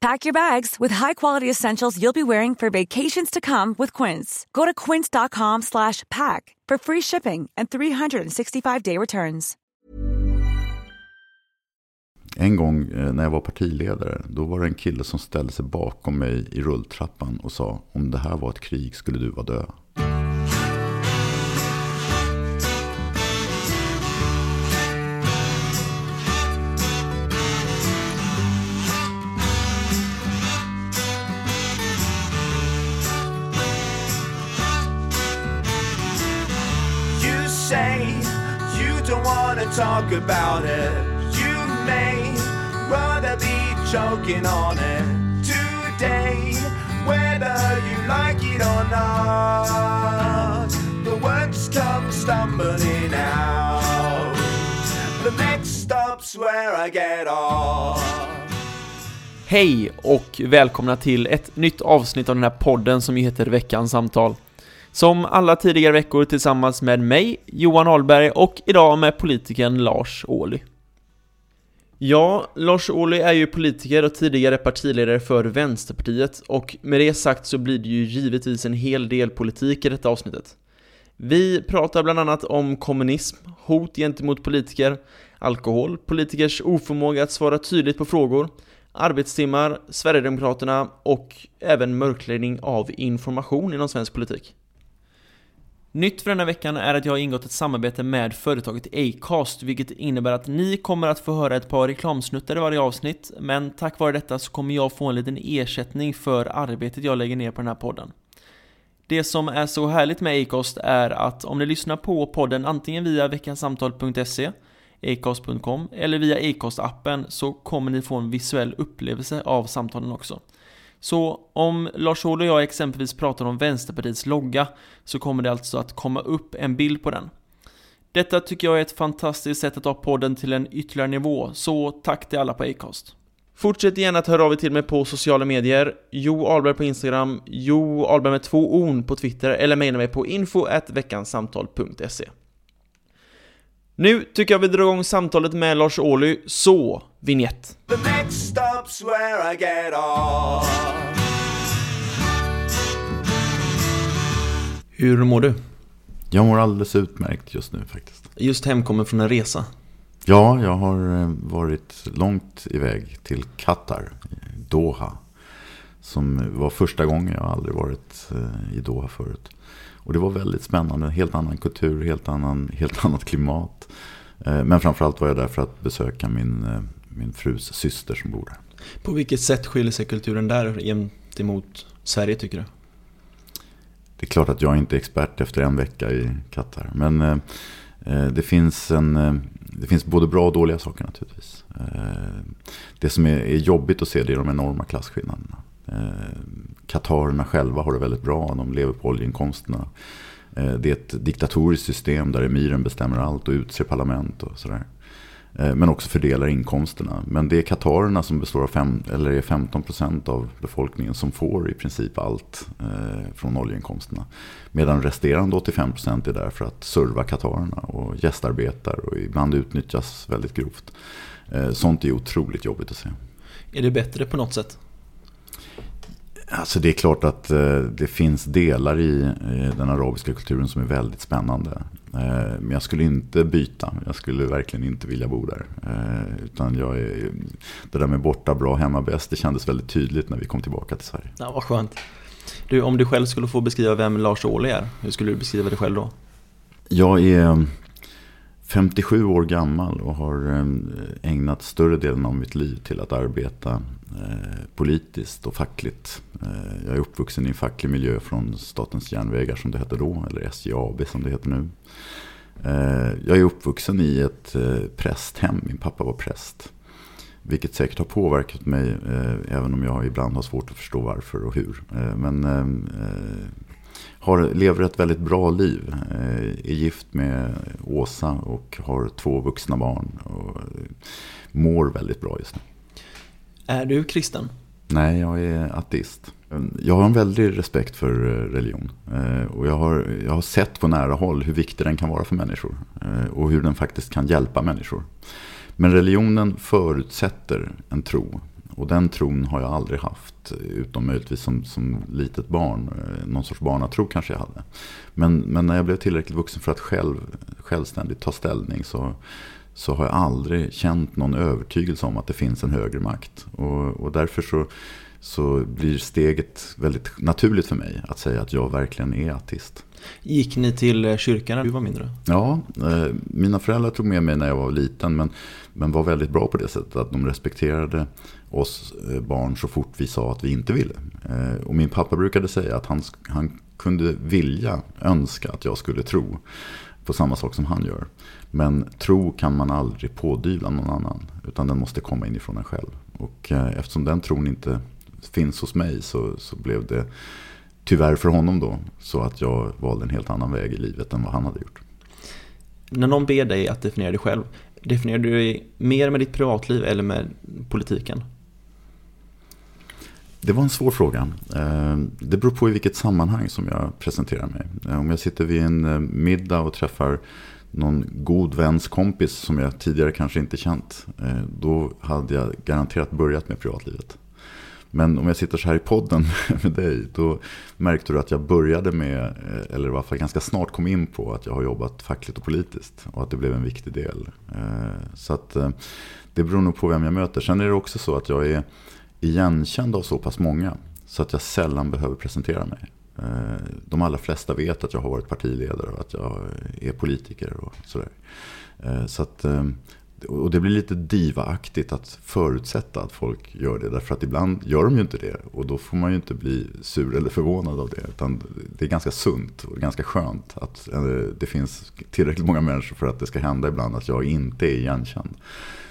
Pack your bags with high-quality essentials you'll be wearing for vacations to come with Quince. Go to quince.com/pack for free shipping and 365-day returns. En gång eh, när jag var partiledare, då var det en kille som ställde sig bakom mig i rulltrappan och sa om det här var ett krig skulle du vara död. Talk about it. You may rather be choking on it today, whether you like it or not. The words come stumbling out. The next stop's where I get off. Hej och välkomna till ett nytt avsnitt av den här podden som ju heter Veckans samtal. Som alla tidigare veckor tillsammans med mig, Johan Ahlberg, och idag med politikern Lars Ohly. Ja, Lars Ohly är ju politiker och tidigare partiledare för Vänsterpartiet och med det sagt så blir det ju givetvis en hel del politik i detta avsnittet. Vi pratar bland annat om kommunism, hot gentemot politiker, alkohol, politikers oförmåga att svara tydligt på frågor, arbetstimmar, Sverigedemokraterna och även mörkläggning av information inom svensk politik. Nytt för denna veckan är att jag har ingått ett samarbete med företaget Acast, vilket innebär att ni kommer att få höra ett par reklamsnuttar i varje avsnitt, men tack vare detta så kommer jag få en liten ersättning för arbetet jag lägger ner på den här podden. Det som är så härligt med Acast är att om ni lyssnar på podden antingen via veckansamtal.se, acast.com eller via Acast-appen så kommer ni få en visuell upplevelse av samtalen också. Så om Lars Ohly och jag exempelvis pratar om Vänsterpartiets logga så kommer det alltså att komma upp en bild på den. Detta tycker jag är ett fantastiskt sätt att ta podden till en ytterligare nivå, så tack till alla på Acast. Fortsätt gärna att höra av er till mig på sociala medier, Jo Ahlberg på Instagram, Jo Ahlberg med två on på Twitter eller mejla mig på info.veckansamtal.se. Nu tycker jag vi drar igång samtalet med Lars Ohly, så vignett. The next stop's where I get off. Hur mår du? Jag mår alldeles utmärkt just nu faktiskt. Just hemkommen från en resa. Ja, jag har eh, varit långt iväg till Qatar, Doha. Som var första gången, jag har aldrig varit eh, i Doha förut. Och det var väldigt spännande, helt annan kultur, helt, annan, helt annat klimat. Eh, Men framförallt var jag där för att besöka min, min frus syster som bor där. På vilket sätt skiljer sig kulturen där gentemot Sverige tycker du? Det är klart att jag inte är expert efter en vecka i Qatar. Men eh, eh, det, finns en, eh, det finns både bra och dåliga saker naturligtvis. Eh, det som är, är jobbigt att se det är de enorma klasskillnaderna. Eh, Qatarerna själva har det väldigt bra. De lever på oljeinkomsterna. Eh, det är ett diktatoriskt system där emiren bestämmer allt och utser parlament och sådär. Eh, men också fördelar inkomsterna. Men det är Qatarerna som består av fem, eller är 15% av befolkningen som får i princip allt eh, från oljeinkomsterna. Medan resterande 85% är där för att serva Qatarerna och gästarbetar och ibland utnyttjas väldigt grovt. Eh, Sånt är otroligt jobbigt att se. Är det bättre på något sätt? Alltså det är klart att eh, det finns delar i den arabiska kulturen som är väldigt spännande. Eh, men jag skulle inte byta. Jag skulle verkligen inte vilja bo där. Eh, utan jag är, det där med borta bra, hemma bäst, det kändes väldigt tydligt när vi kom tillbaka till Sverige. Ja, vad skönt. Du, om du själv skulle få beskriva vem Lars Ohly är, hur skulle du beskriva dig själv då? Jag är 57 år gammal och har eh, ägnat större delen av mitt liv till att arbeta eh, politiskt och fackligt. Eh, jag är uppvuxen i en facklig miljö från Statens järnvägar som det hette då, eller SJ AB som det heter nu. Jag är uppvuxen i ett prästhem, min pappa var präst. Vilket säkert har påverkat mig, även om jag ibland har svårt att förstå varför och hur. Men har, lever ett väldigt bra liv. Eh, är gift med Åsa och har två vuxna barn. Och mår väldigt bra just nu. Är du kristen? Nej, jag är ateist. Jag har en väldig respekt för eh, religion. Eh, och jag har, jag har sett på nära håll hur viktig den kan vara för människor. Och hur den faktiskt kan hjälpa människor. Men religionen förutsätter en tro. Och den tron har jag aldrig haft, utom möjligtvis som, som litet barn. Eh, någon sorts barnatro kanske jag hade. Men, men när jag blev tillräckligt vuxen för att själv, självständigt ta ställning så, så har jag aldrig känt någon övertygelse om att det finns en högre makt. Och, och därför så, så blir steget väldigt naturligt för mig att säga att jag verkligen är ateist. Gick ni till eh, kyrkan när du var mindre? Ja, eh, mina föräldrar tog med mig när jag var liten men, men var väldigt bra på det sättet att de respekterade oss eh, barn så fort vi sa att vi inte ville. Och min pappa brukade säga att han, han kunde vilja, önska att jag skulle tro på samma sak som han gör. Men tro kan man aldrig pådyvla någon annan, utan den måste komma inifrån en själv. Och eftersom den tron inte finns hos mig så, så blev det tyvärr för honom då så att jag valde en helt annan väg i livet än vad han hade gjort. När någon ber dig att definiera dig själv, definierar du dig mer med ditt privatliv eller med politiken? Det var en svår fråga. Eh, det beror på i vilket sammanhang som jag presenterar mig. Eh, om jag sitter vid en eh, middag och träffar någon god väns kompis som jag tidigare kanske inte känt. Då hade jag garanterat börjat med privatlivet. Men om jag sitter så här i podden med dig, då märkte du att jag började med, eh, eller i alla fall ganska snart kom in på att jag har jobbat fackligt och politiskt. Och att det blev en viktig del. Eh, så att eh, det beror nog på vem jag möter. Sen är det också så att jag är igenkänd av så pass många så att jag sällan behöver presentera mig. De allra flesta vet att jag har varit partiledare och att jag är politiker och sådär. Så att, och det blir lite divaaktigt att förutsätta att folk gör det. Därför att ibland gör de ju inte det. Och då får man ju inte bli sur eller förvånad av det. Utan det är ganska sunt och ganska skönt att det finns tillräckligt många människor för att det ska hända ibland att jag inte är igenkänd.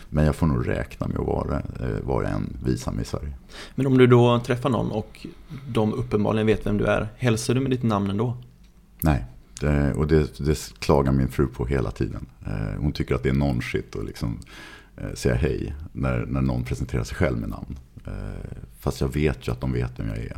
Men jag får nog räkna med att vara eh, var jag än visar mig i Sverige. Men om du då träffar någon och de uppenbarligen vet vem du är, hälsar du med ditt namn ändå? Nej, det, och det, det klagar min fru på hela tiden. Eh, hon tycker att det är nonchigt att liksom eh, säga hej när, när någon presenterar sig själv med namn. Eh, fast jag vet ju att de vet vem jag är.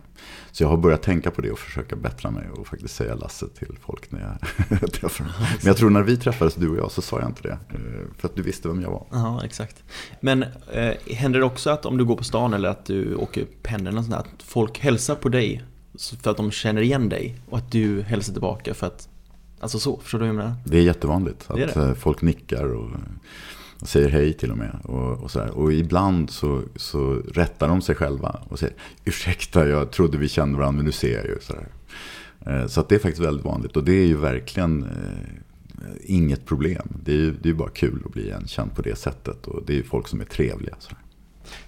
Så jag har börjat tänka på det och försöka bättra mig och faktiskt säga Lasse till folk när jag träffar dem. Men jag tror när vi träffades, du och jag, så sa jag inte det. Eh, för att du visste vem jag var. Ja, exakt. Men eh, händer det också att om du går på stan eller att du åker pendeln och sånt att folk hälsar på dig för att de känner igen dig och att du hälsar tillbaka för att Alltså så, förstår du hur jag menar? Det är jättevanligt att det är det. folk nickar och och säger hej till och med. Och, och, så här. och ibland så, så rättar de sig själva och säger ursäkta, jag trodde vi kände varandra, men nu ser jag ju. Så, här. Eh, så det är faktiskt väldigt vanligt och det är ju verkligen eh, inget problem. Det är ju det är bara kul att bli igenkänd på det sättet och det är ju folk som är trevliga. Så här.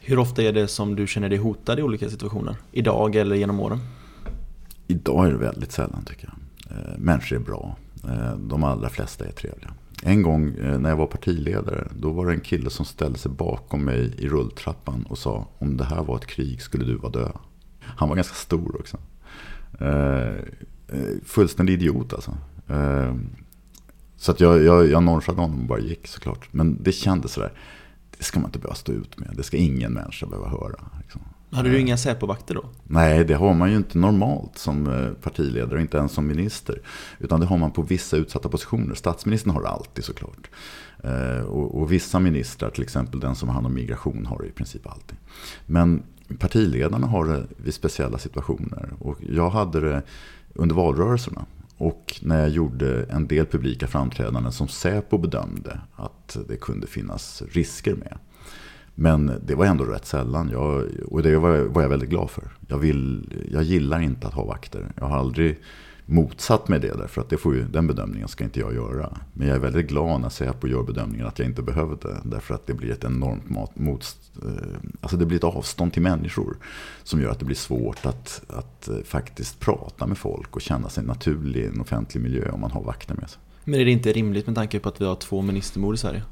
Hur ofta är det som du känner dig hotad i olika situationer? Idag eller genom åren? Idag är det väldigt sällan tycker jag. Eh, människor är bra. Eh, de allra flesta är trevliga. En gång eh, när jag var partiledare, då var det en kille som ställde sig bakom mig i rulltrappan och sa om det här var ett krig skulle du vara död. Han var ganska stor också. Eh, fullständig idiot alltså. Så att jag, jag, jag nonchade honom och bara gick såklart. Men det kändes sådär, det ska man inte behöva stå ut med. Det ska ingen människa behöva höra. Liksom. Hade du inga Säpo-vakter då? Nej, det har man ju inte normalt som eh, partiledare, inte ens som minister. Utan det har man på vissa utsatta positioner. Statsministern har det alltid såklart. Eh, och, och vissa ministrar, till exempel den som har hand om migration, har det i princip alltid. Men partiledarna har det vid speciella situationer. Och jag hade det under valrörelserna. Och när jag gjorde en del publika framträdanden som Säpo bedömde att det kunde finnas risker med. Men det var ändå rätt sällan. Jag, och det var, var jag väldigt glad för. Jag, vill, jag gillar inte att ha vakter. Jag har aldrig motsatt mig det därför att det får ju, den bedömningen ska inte jag göra. Men jag är väldigt glad när Säpo gör bedömningen att jag inte behövde därför att det blir ett enormt mat, mot, eh, alltså det blir ett avstånd till människor som gör att det blir svårt att, att eh, faktiskt prata med folk och känna sig naturlig i en offentlig miljö om man har vakter med sig. Men är det inte rimligt med tanke på att vi har två ministermord i Sverige?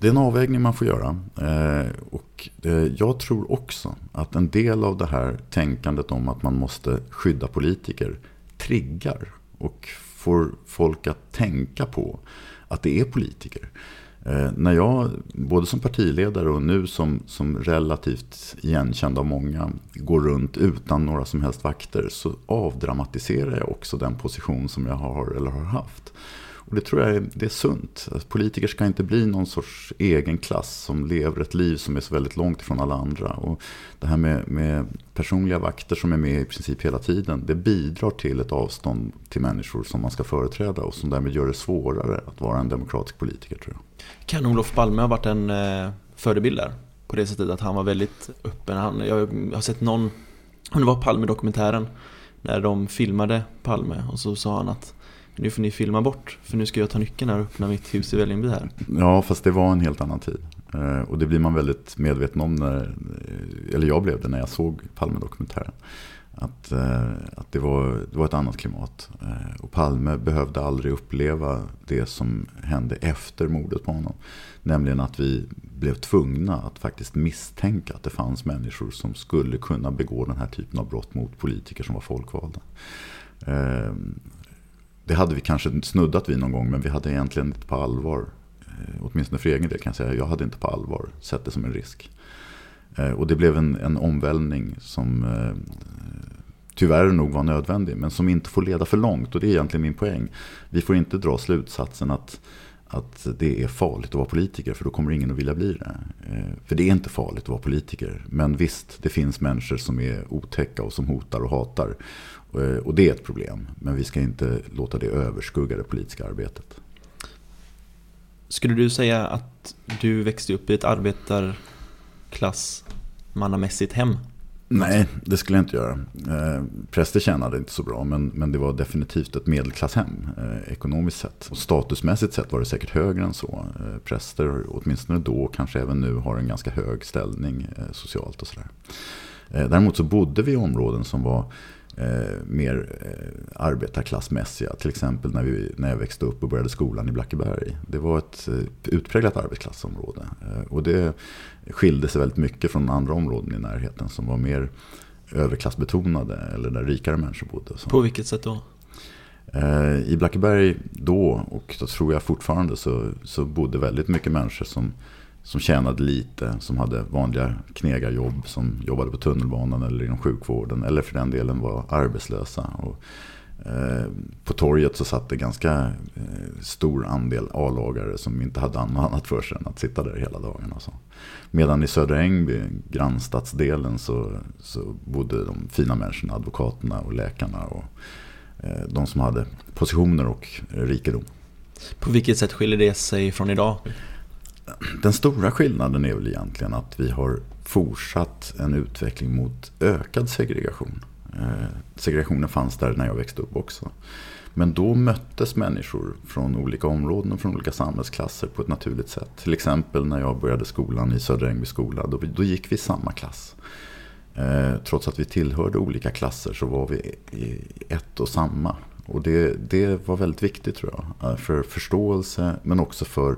Det är en avvägning man får göra. Eh, och eh, jag tror också att en del av det här tänkandet om att man måste skydda politiker triggar och får folk att tänka på att det är politiker. Eh, när jag, både som partiledare och nu som, som relativt igenkänd av många, går runt utan några som helst vakter så avdramatiserar jag också den position som jag har eller har haft. Och det tror jag är, det är sunt. Politiker ska inte bli någon sorts egen klass som lever ett liv som är så väldigt långt ifrån alla andra. Och det här med, med personliga vakter som är med i princip hela tiden, det bidrar till ett avstånd till människor som man ska företräda och som därmed gör det svårare att vara en demokratisk politiker tror jag. Kan Olof Palme ha varit en eh, förebild där? På det sättet att han var väldigt öppen. Han, jag har sett någon, om det var Palme-dokumentären, när de filmade Palme och så sa han att nu får ni filma bort, för nu ska jag ta nyckeln här och öppna mitt hus i Vällingby här. Ja, fast det var en helt annan tid. Eh, och det blir man väldigt medveten om, när, eh, eller jag blev det när jag såg Palme-dokumentären. Att, eh, att det, var, det var ett annat klimat. Och Palme behövde aldrig uppleva det som hände efter mordet på honom. Nämligen att vi blev tvungna att faktiskt misstänka att det fanns människor som skulle kunna begå den här typen av brott mot politiker som var folkvalda. Det hade vi kanske snuddat vid någon gång men vi hade egentligen inte på allvar, eh, åtminstone för egen del kan jag säga, jag hade inte på allvar sett det som en risk. Eh, och det blev en, en omvälvning som eh, tyvärr nog var nödvändig men som inte får leda för långt och det är egentligen min poäng. Vi får inte dra slutsatsen att att det är farligt att vara politiker för då kommer ingen att vilja bli det. För det är inte farligt att vara politiker. Men visst, det finns människor som är otäcka och som hotar och hatar. Eh, och det är ett problem. Men vi ska inte låta det överskugga det politiska arbetet. Skulle du säga att du växte upp i ett arbetarklassmannamässigt hem? Nej, det skulle jag inte göra. Eh, präster tjänade inte så bra, men, men det var definitivt ett medelklasshem eh, ekonomiskt sett. Och statusmässigt sett var det säkert högre än så. Eh, präster, åtminstone då, kanske även nu, har en ganska hög ställning eh, socialt och sådär. Eh, däremot så bodde vi i områden som var eh, mer eh, arbetarklassmässiga. Till exempel när, vi, när jag växte upp och började skolan i Blackeberg. Det var ett eh, utpräglat arbetsklassområde. Eh, och det skilde sig väldigt mycket från andra områden i närheten som var mer överklassbetonade eller där rikare människor bodde. Så. På vilket sätt då? Eh, I Blackeberg då, och då tror jag fortfarande, så, så bodde väldigt mycket människor som som tjänade lite, som hade vanliga knegarjobb, som jobbade på tunnelbanan eller inom sjukvården eller för den delen var arbetslösa. Och, eh, på torget så satt det ganska eh, stor andel A-lagare som inte hade något annat för sig än att sitta där hela dagen. Och så. Medan i Södra Ängby, grannstadsdelen, så, så bodde de fina människorna, advokaterna och läkarna och eh, de som hade positioner och rikedom. På vilket sätt skiljer det sig från idag? Den stora skillnaden är väl egentligen att vi har fortsatt en utveckling mot ökad segregation. Eh, segregationen fanns där när jag växte upp också. Men då möttes människor från olika områden och från olika samhällsklasser på ett naturligt sätt. Till exempel när jag började skolan i Södra Ängby skola, då, då gick vi i samma klass. Eh, trots att vi tillhörde olika klasser så var vi i ett och samma. Och det, det var väldigt viktigt tror jag. Eh, för förståelse men också för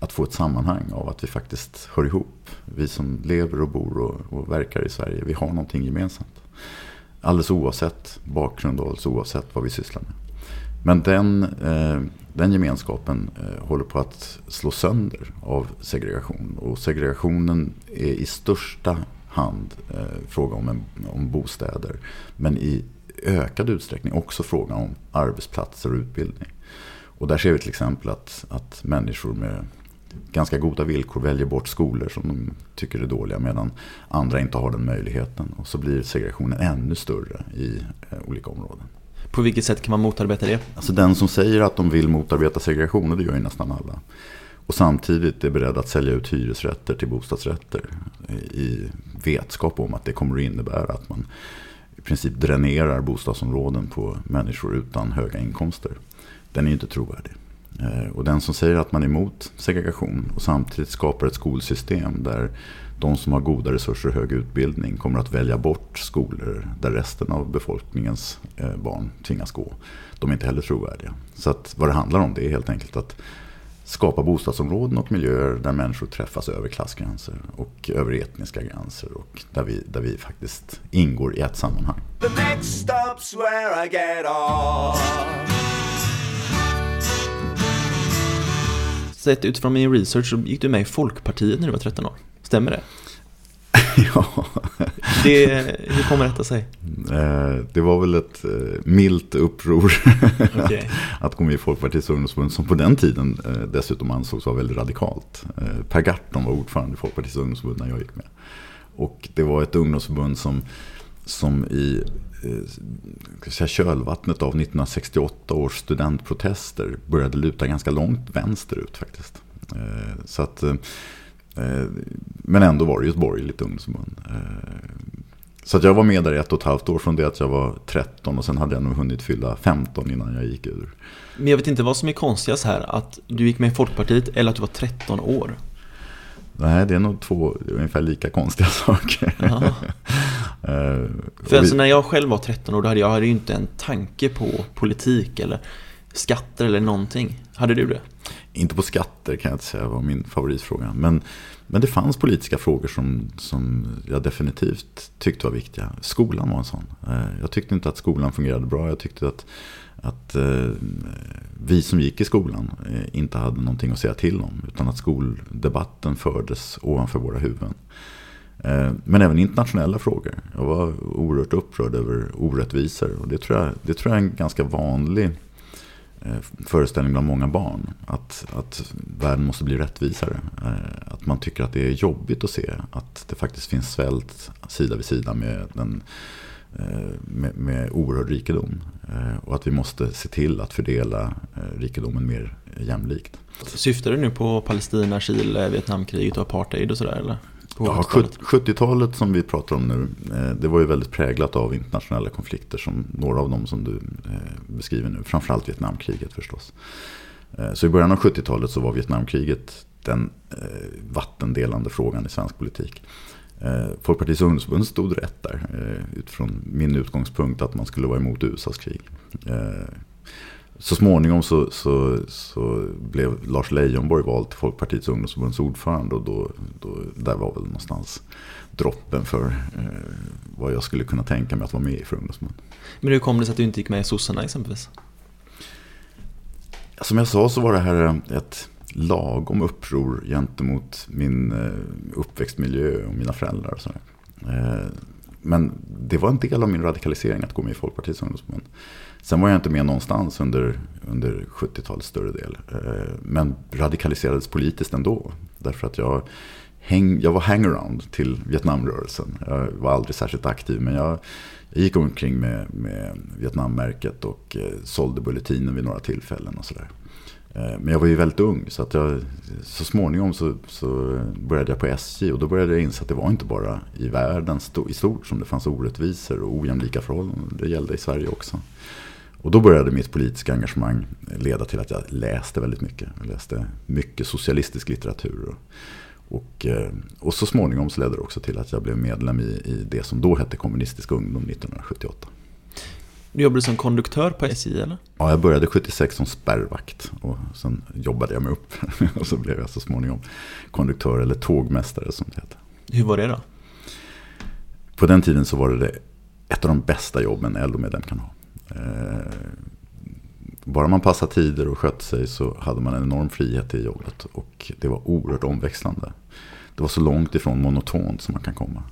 att få ett sammanhang av att vi faktiskt hör ihop. Vi som lever och bor och, och verkar i Sverige, vi har någonting gemensamt. Alldeles oavsett bakgrund och alldeles oavsett vad vi sysslar med. Men den, eh, den gemenskapen eh, håller på att slå sönder av segregation. Och segregationen är i största hand eh, fråga om, en, om bostäder. Men i ökad utsträckning också fråga om arbetsplatser och utbildning. Och där ser vi till exempel att, att människor med ganska goda villkor väljer bort skolor som de tycker är dåliga medan andra inte har den möjligheten. Och så blir segregationen ännu större i eh, olika områden. På vilket sätt kan man motarbeta det? Alltså den som säger att de vill motarbeta segregation, och det gör ju nästan alla. Och samtidigt är beredd att sälja ut hyresrätter till bostadsrätter i vetskap om att det kommer att innebära att man i princip dränerar bostadsområden på människor utan höga inkomster. Den är ju inte trovärdig. Eh, och den som säger att man är emot segregation och samtidigt skapar ett skolsystem där de som har goda resurser och hög utbildning kommer att välja bort skolor där resten av befolkningens eh, barn tvingas gå. De är inte heller trovärdiga. Så att vad det handlar om det är helt enkelt att skapa bostadsområden och miljöer där människor träffas över klassgränser och över etniska gränser och där vi, där vi faktiskt ingår i ett sammanhang. The next stop's where I get off. Sett utifrån min research så gick du med i Folkpartiet när du var 13 år. Stämmer det? ja. Det, hur kommer detta sig? Eh, det var väl ett eh, milt uppror okay. att gå med i Folkpartiets ungdomsförbund som på den tiden eh, dessutom ansågs vara väldigt radikalt. Per Gahrton var ordförande i Folkpartiets ungdomsförbund när jag gick med. Och det var ett ungdomsförbund som, som i säga, kölvattnet av 1968 års studentprotester började luta ganska långt vänsterut faktiskt. Så att Eh, men ändå var det ju ett borgerligt ungdomsförbund. Eh, så att jag var med där i ett och ett halvt år från det att jag var 13 och sen hade jag nog hunnit fylla 15 innan jag gick ur. Men jag vet inte vad som är konstigast här, att du gick med i Folkpartiet eller att du var 13 år? Nej, det är nog två ungefär lika konstiga saker. För alltså när jag själv var 13 år, då hade jag hade ju inte en tanke på politik eller skatter eller någonting. Hade du det? Inte på skatter kan jag inte säga var min favoritfråga. Men, men det fanns politiska frågor som, som jag definitivt tyckte var viktiga. Skolan var en sån. Eh, jag tyckte inte att skolan fungerade bra. Jag tyckte att, att eh, vi som gick i skolan eh, inte hade någonting att säga till om. Utan att skoldebatten fördes ovanför våra huvuden. Eh, men även internationella frågor. Jag var oerhört upprörd över orättvisor. Och det tror jag, det tror jag är en ganska vanlig eh, föreställning bland många barn. Att, att världen måste bli rättvisare. Eh, att man tycker att det är jobbigt att se att det faktiskt finns svält sida vid sida med, den, med, med oerhörd rikedom. Och att vi måste se till att fördela rikedomen mer jämlikt. Syftar du nu på Palestina, Chile, Vietnamkriget och apartheid och sådär eller? Ja, 70-talet som vi pratar om nu, eh, det var ju väldigt präglat av internationella konflikter som några av dem som du eh, beskriver nu. Framförallt Vietnamkriget förstås. Eh, så i början av 70-talet så var Vietnamkriget den vattendelande frågan i svensk politik. Folkpartiets ungdomsförbund stod rätt där utifrån min utgångspunkt att man skulle vara emot USAs krig så småningom så, så, så, blev Lars Leijonborg vald till Folkpartiets ungdomsförbunds ordförande. Och då, då, där var väl någonstans droppen för eh, vad jag skulle kunna tänka mig att vara med i för ungdomsförbund. Men hur kom det sig att du inte gick med i sossarna exempelvis? Som jag sa så var det här ett lagom uppror gentemot min eh, uppväxtmiljö och mina föräldrar. Och sådär. Eh, men det var en del av min radikalisering att gå med i Folkpartiets ungdomsförbund. Sen var jag inte med någonstans under, under 70-talets större del. Eh, men radikaliserades politiskt ändå. Därför att jag, häng, jag var hangaround till Vietnamrörelsen. Jag var aldrig särskilt aktiv men jag, jag gick omkring med, med Vietnammärket och eh, sålde bulletinen vid några tillfällen och sådär. Eh, men jag var ju väldigt ung så att jag, så småningom så, så, började jag på SJ och då började jag inse att det var inte bara i världen i stort som det fanns orättvisor och ojämlika förhållanden. Det gällde i Sverige också. Och då började mitt politiska engagemang leda till att jag läste väldigt mycket. Jag läste mycket socialistisk litteratur. Och, och, eh, så småningom så ledde det också till att jag blev medlem i, i det som då hette Kommunistisk ungdom 1978. Du jobbade som konduktör på SJ eller? Ja, jag började 76 som spärrvakt och sen jobbade jag mig upp. och så blev jag så småningom konduktör eller tågmästare som det heter. Hur var det då? På den tiden så var det ett av de bästa jobben en LO-medlem kan ha. Eh, bara man passade tider och skötte sig så hade man en enorm frihet i jobbet. Och det var oerhört omväxlande. Det var så långt ifrån monotont som man kan komma.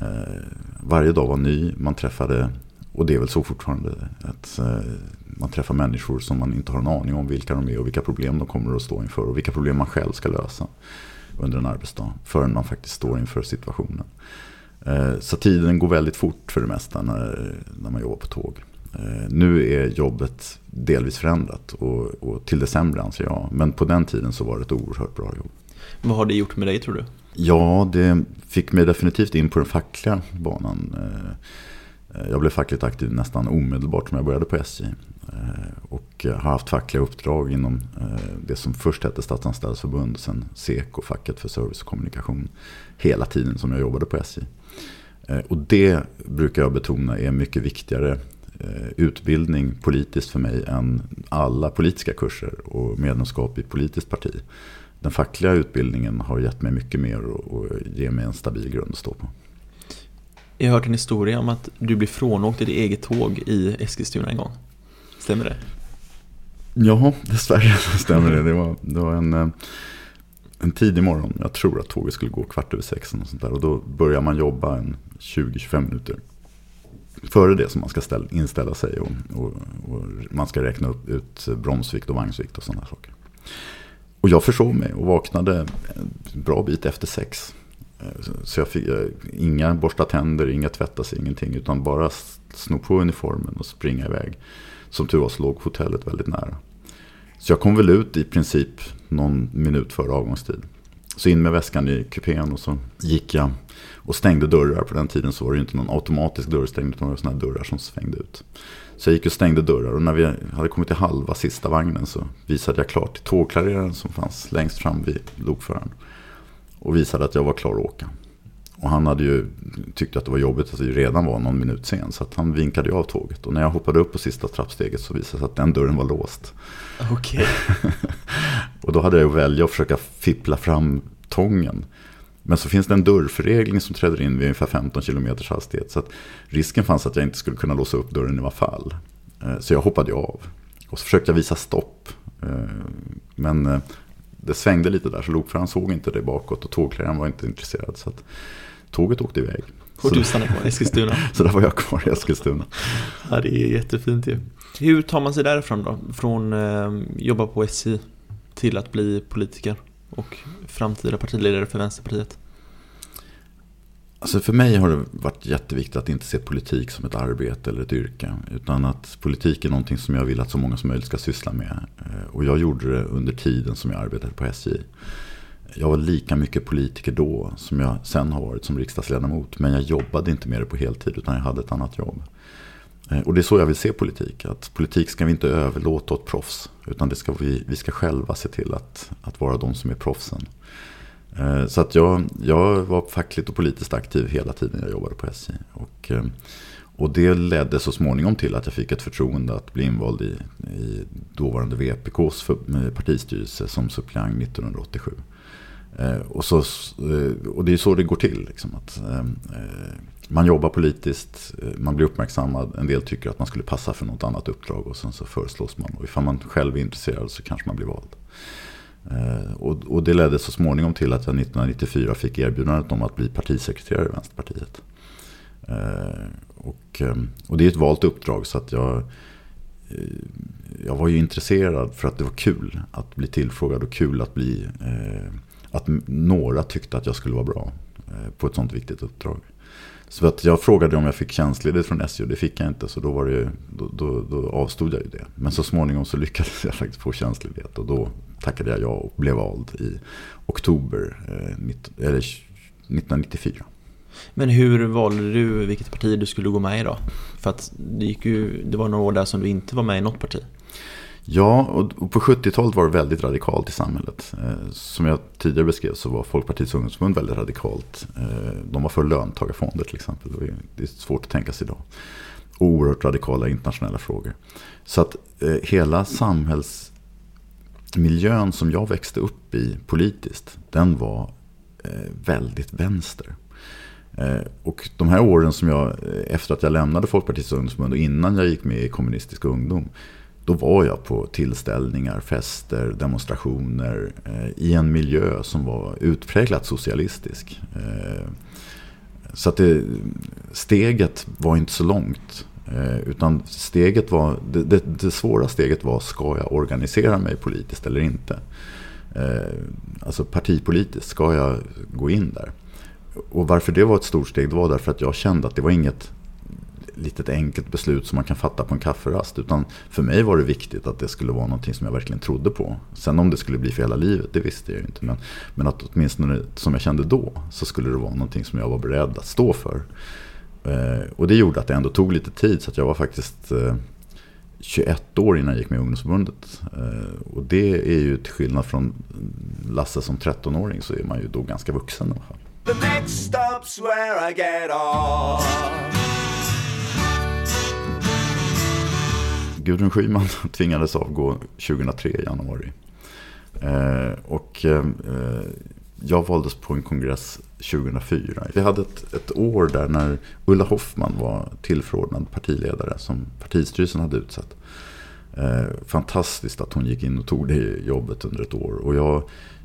Eh, varje dag var ny. Man träffade, och det är väl så fortfarande, att eh, man träffar människor som man inte har en aning om vilka de är och vilka problem de kommer att stå inför. Och vilka problem man själv ska lösa under en arbetsdag. Förrän man faktiskt står inför situationen. Så tiden går väldigt fort för det mesta när, när man jobbar på tåg. Eh, nu är jobbet delvis förändrat och, och, till det sämre anser jag. Men på den tiden så var det ett oerhört bra jobb. Vad har det gjort med dig tror du? Ja, det fick mig definitivt in på den fackliga banan. Eh, Eh, jag blev fackligt aktiv nästan omedelbart som jag började på SJ. Och har haft fackliga uppdrag inom det som först hette Statsanställdas förbund och sen SEKO, facket för service och kommunikation. Hela tiden som jag jobbade på SJ. Och det brukar jag betona är mycket viktigare utbildning politiskt för mig än alla politiska kurser och medlemskap i politiskt parti. Den fackliga utbildningen har gett mig mycket mer och ger mig en stabil grund att stå på. Jag har hört en historia om att du blev frånåkt i ditt eget tåg i Eskilstuna en gång. Stämmer det? Ja, dessvärre stämmer det. Det var, det var en, eh, en tidig morgon. Jag tror att tåget skulle gå kvart över sex. Och, sånt där. och då börjar man jobba en 20-25 minuter före det som man ska ställa, inställa sig. Och, och, och, man ska räkna upp ut bromsvikt och vagnsvikt och sådana saker. Och jag försov mig och vaknade en bra bit efter sex. Eh, så jag fick eh, inga borsta tänder, inga tvätta sig, ingenting. Utan bara sno på uniformen och springa iväg. Som tur var så låg hotellet väldigt nära. Så jag kom väl ut i princip någon minut före avgångstid. Så in med väskan i kupén och så gick jag och stängde dörrar. På den tiden så var det ju inte någon automatisk dörrstängning utan det var sådana dörrar som svängde ut. Så jag gick och stängde dörrar och när vi hade kommit till halva sista vagnen så visade jag klart till tågklareraren som fanns längst fram vid lokföraren. Och visade att jag var klar att åka. Och han hade ju tyckt att det var jobbigt att vi redan var någon minut sen. Så att han vinkade av tåget. Och när jag hoppade upp på sista trappsteget så visade det sig att den dörren var låst. Okej. Okay. och då hade jag att välja att försöka fippla fram tången. Men så finns det en dörrförregling som träder in vid ungefär 15 km hastighet. Så att risken fanns att jag inte skulle kunna låsa upp dörren i alla fall. Eh, så jag hoppade av. Och så försökte jag visa stopp. Eh, men eh, det svängde lite där så lokföraren såg inte det bakåt och tågklädaren var inte intresserad. Så att tåget åkte iväg. Och du stannade kvar i Eskilstuna? så där var jag kvar i Eskilstuna. ja, det är jättefint ju. Hur tar man sig därifrån då? Från eh, jobba på SJ till att bli politiker och framtida partiledare för Vänsterpartiet? Alltså för mig har det varit jätteviktigt att inte se politik som ett arbete eller ett yrke. Utan att politik är någonting som jag vill att så många som möjligt ska syssla med. Eh, och jag gjorde det under tiden som jag arbetade på SJ. Jag var lika mycket politiker då som jag sen har varit som riksdagsledamot. Men jag jobbade inte med det på heltid utan jag hade ett annat jobb. Eh, och det är så jag vill se politik. Att politik ska vi inte överlåta åt proffs. Utan det ska vi, vi ska själva se till att, att vara de som är proffsen. Eh, så att jag, jag var fackligt och politiskt aktiv hela tiden jag jobbade på SJ. Och, eh, och det ledde så småningom till att jag fick ett förtroende att bli invald i, i dåvarande VPKs partistyrelse som suppleant 1987. Eh, och, så, eh, och det är så det går till. Liksom, att, ehm, eh, man jobbar politiskt, man blir uppmärksammad. En del tycker att man skulle passa för något annat uppdrag och sen så föreslås man. Och ifall man själv är intresserad så kanske man blir vald. Och, och, det ledde så småningom till att jag 1994 fick erbjudandet om att bli partisekreterare i Vänsterpartiet. Och, ehm, och det är ett valt uppdrag så att jag, jag var ju intresserad för att det var kul att bli tillfrågad och kul att bli att några tyckte att jag skulle vara bra eh, på ett sånt viktigt uppdrag. Så att jag frågade om jag fick tjänstledigt från SJ och det fick jag inte. Så då, var det, då, då, då avstod jag ju det. Men så småningom så lyckades jag faktiskt få tjänstledighet. Och då tackade jag ja och blev vald i oktober eh, eller 1994. Men hur valde du vilket parti du skulle gå med i då? För att det, gick ju, det var några år där som du inte var med i något parti. Ja, och på 70-talet var det väldigt radikalt i samhället. Eh, som jag tidigare beskrev så var Folkpartiets ungdomsförbund väldigt radikalt. Eh, de var för löntagarfonder till exempel. Det är svårt att tänka sig idag. Oerhört radikala internationella frågor. Så att eh, hela samhällsmiljön som jag växte upp i politiskt, den var väldigt vänster. Och de här åren som jag, efter att jag lämnade Folkpartiets ungdomsförbund och innan jag gick med i Kommunistisk ungdom, då var jag på tillställningar, fester, demonstrationer eh, i en miljö som var utpräglat socialistisk. Eh, så att det, steget var inte så långt Eh, utan steget var, det, det, det, svåra steget var, ska jag organisera mig politiskt eller inte? Eh, alltså partipolitiskt, ska jag gå in där? Och varför det var ett stort steg, det var därför att jag kände att det var inget litet enkelt beslut som man kan fatta på en kafferast. Utan för mig var det viktigt att det skulle vara någonting som jag verkligen trodde på. Sen om det skulle bli för hela livet, det visste jag ju inte. Men, men att åtminstone som jag kände då, så skulle det vara någonting som jag var beredd att stå för. Eh, och det gjorde att det ändå tog lite tid. Så att jag var faktiskt eh, 21 år innan jag gick med i ungdomsförbundet. Eh, och det är ju till skillnad från Lasse som 13-åring så är man ju då ganska vuxen i alla fall. The next stop's where I get off. Gudrun Schyman tvingades avgå 2003 i januari. Eh, och eh, jag valdes på en kongress 2004. Vi hade ett, ett år där när Ulla Hoffman var tillförordnad partiledare som partistyrelsen hade utsett. Eh, fantastiskt att hon gick in och tog det jobbet under ett år. Och jag,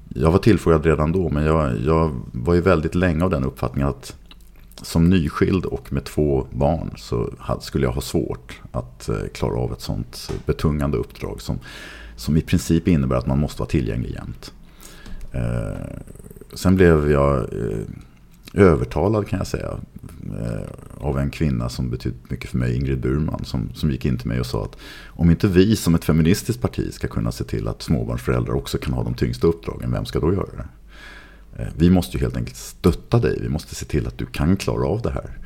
jag var tillfrågad redan då, men jag, jag var ju väldigt länge av den uppfattningen att som nyskild och med två barn så skulle jag ha svårt att eh, klara av ett sånt eh, betungande uppdrag som, som i princip innebär att man måste vara tillgänglig jämt. Eh, sen blev jag övertalad kan jag säga av en kvinna som betytt mycket för mig, Ingrid Burman, som, som gick in till mig och sa att om inte vi som ett feministiskt parti ska kunna se till att småbarnsföräldrar också kan ha de tyngsta uppdragen, vem ska då göra det? Eh, vi måste ju helt enkelt stötta dig, vi måste se till att du kan klara av det här.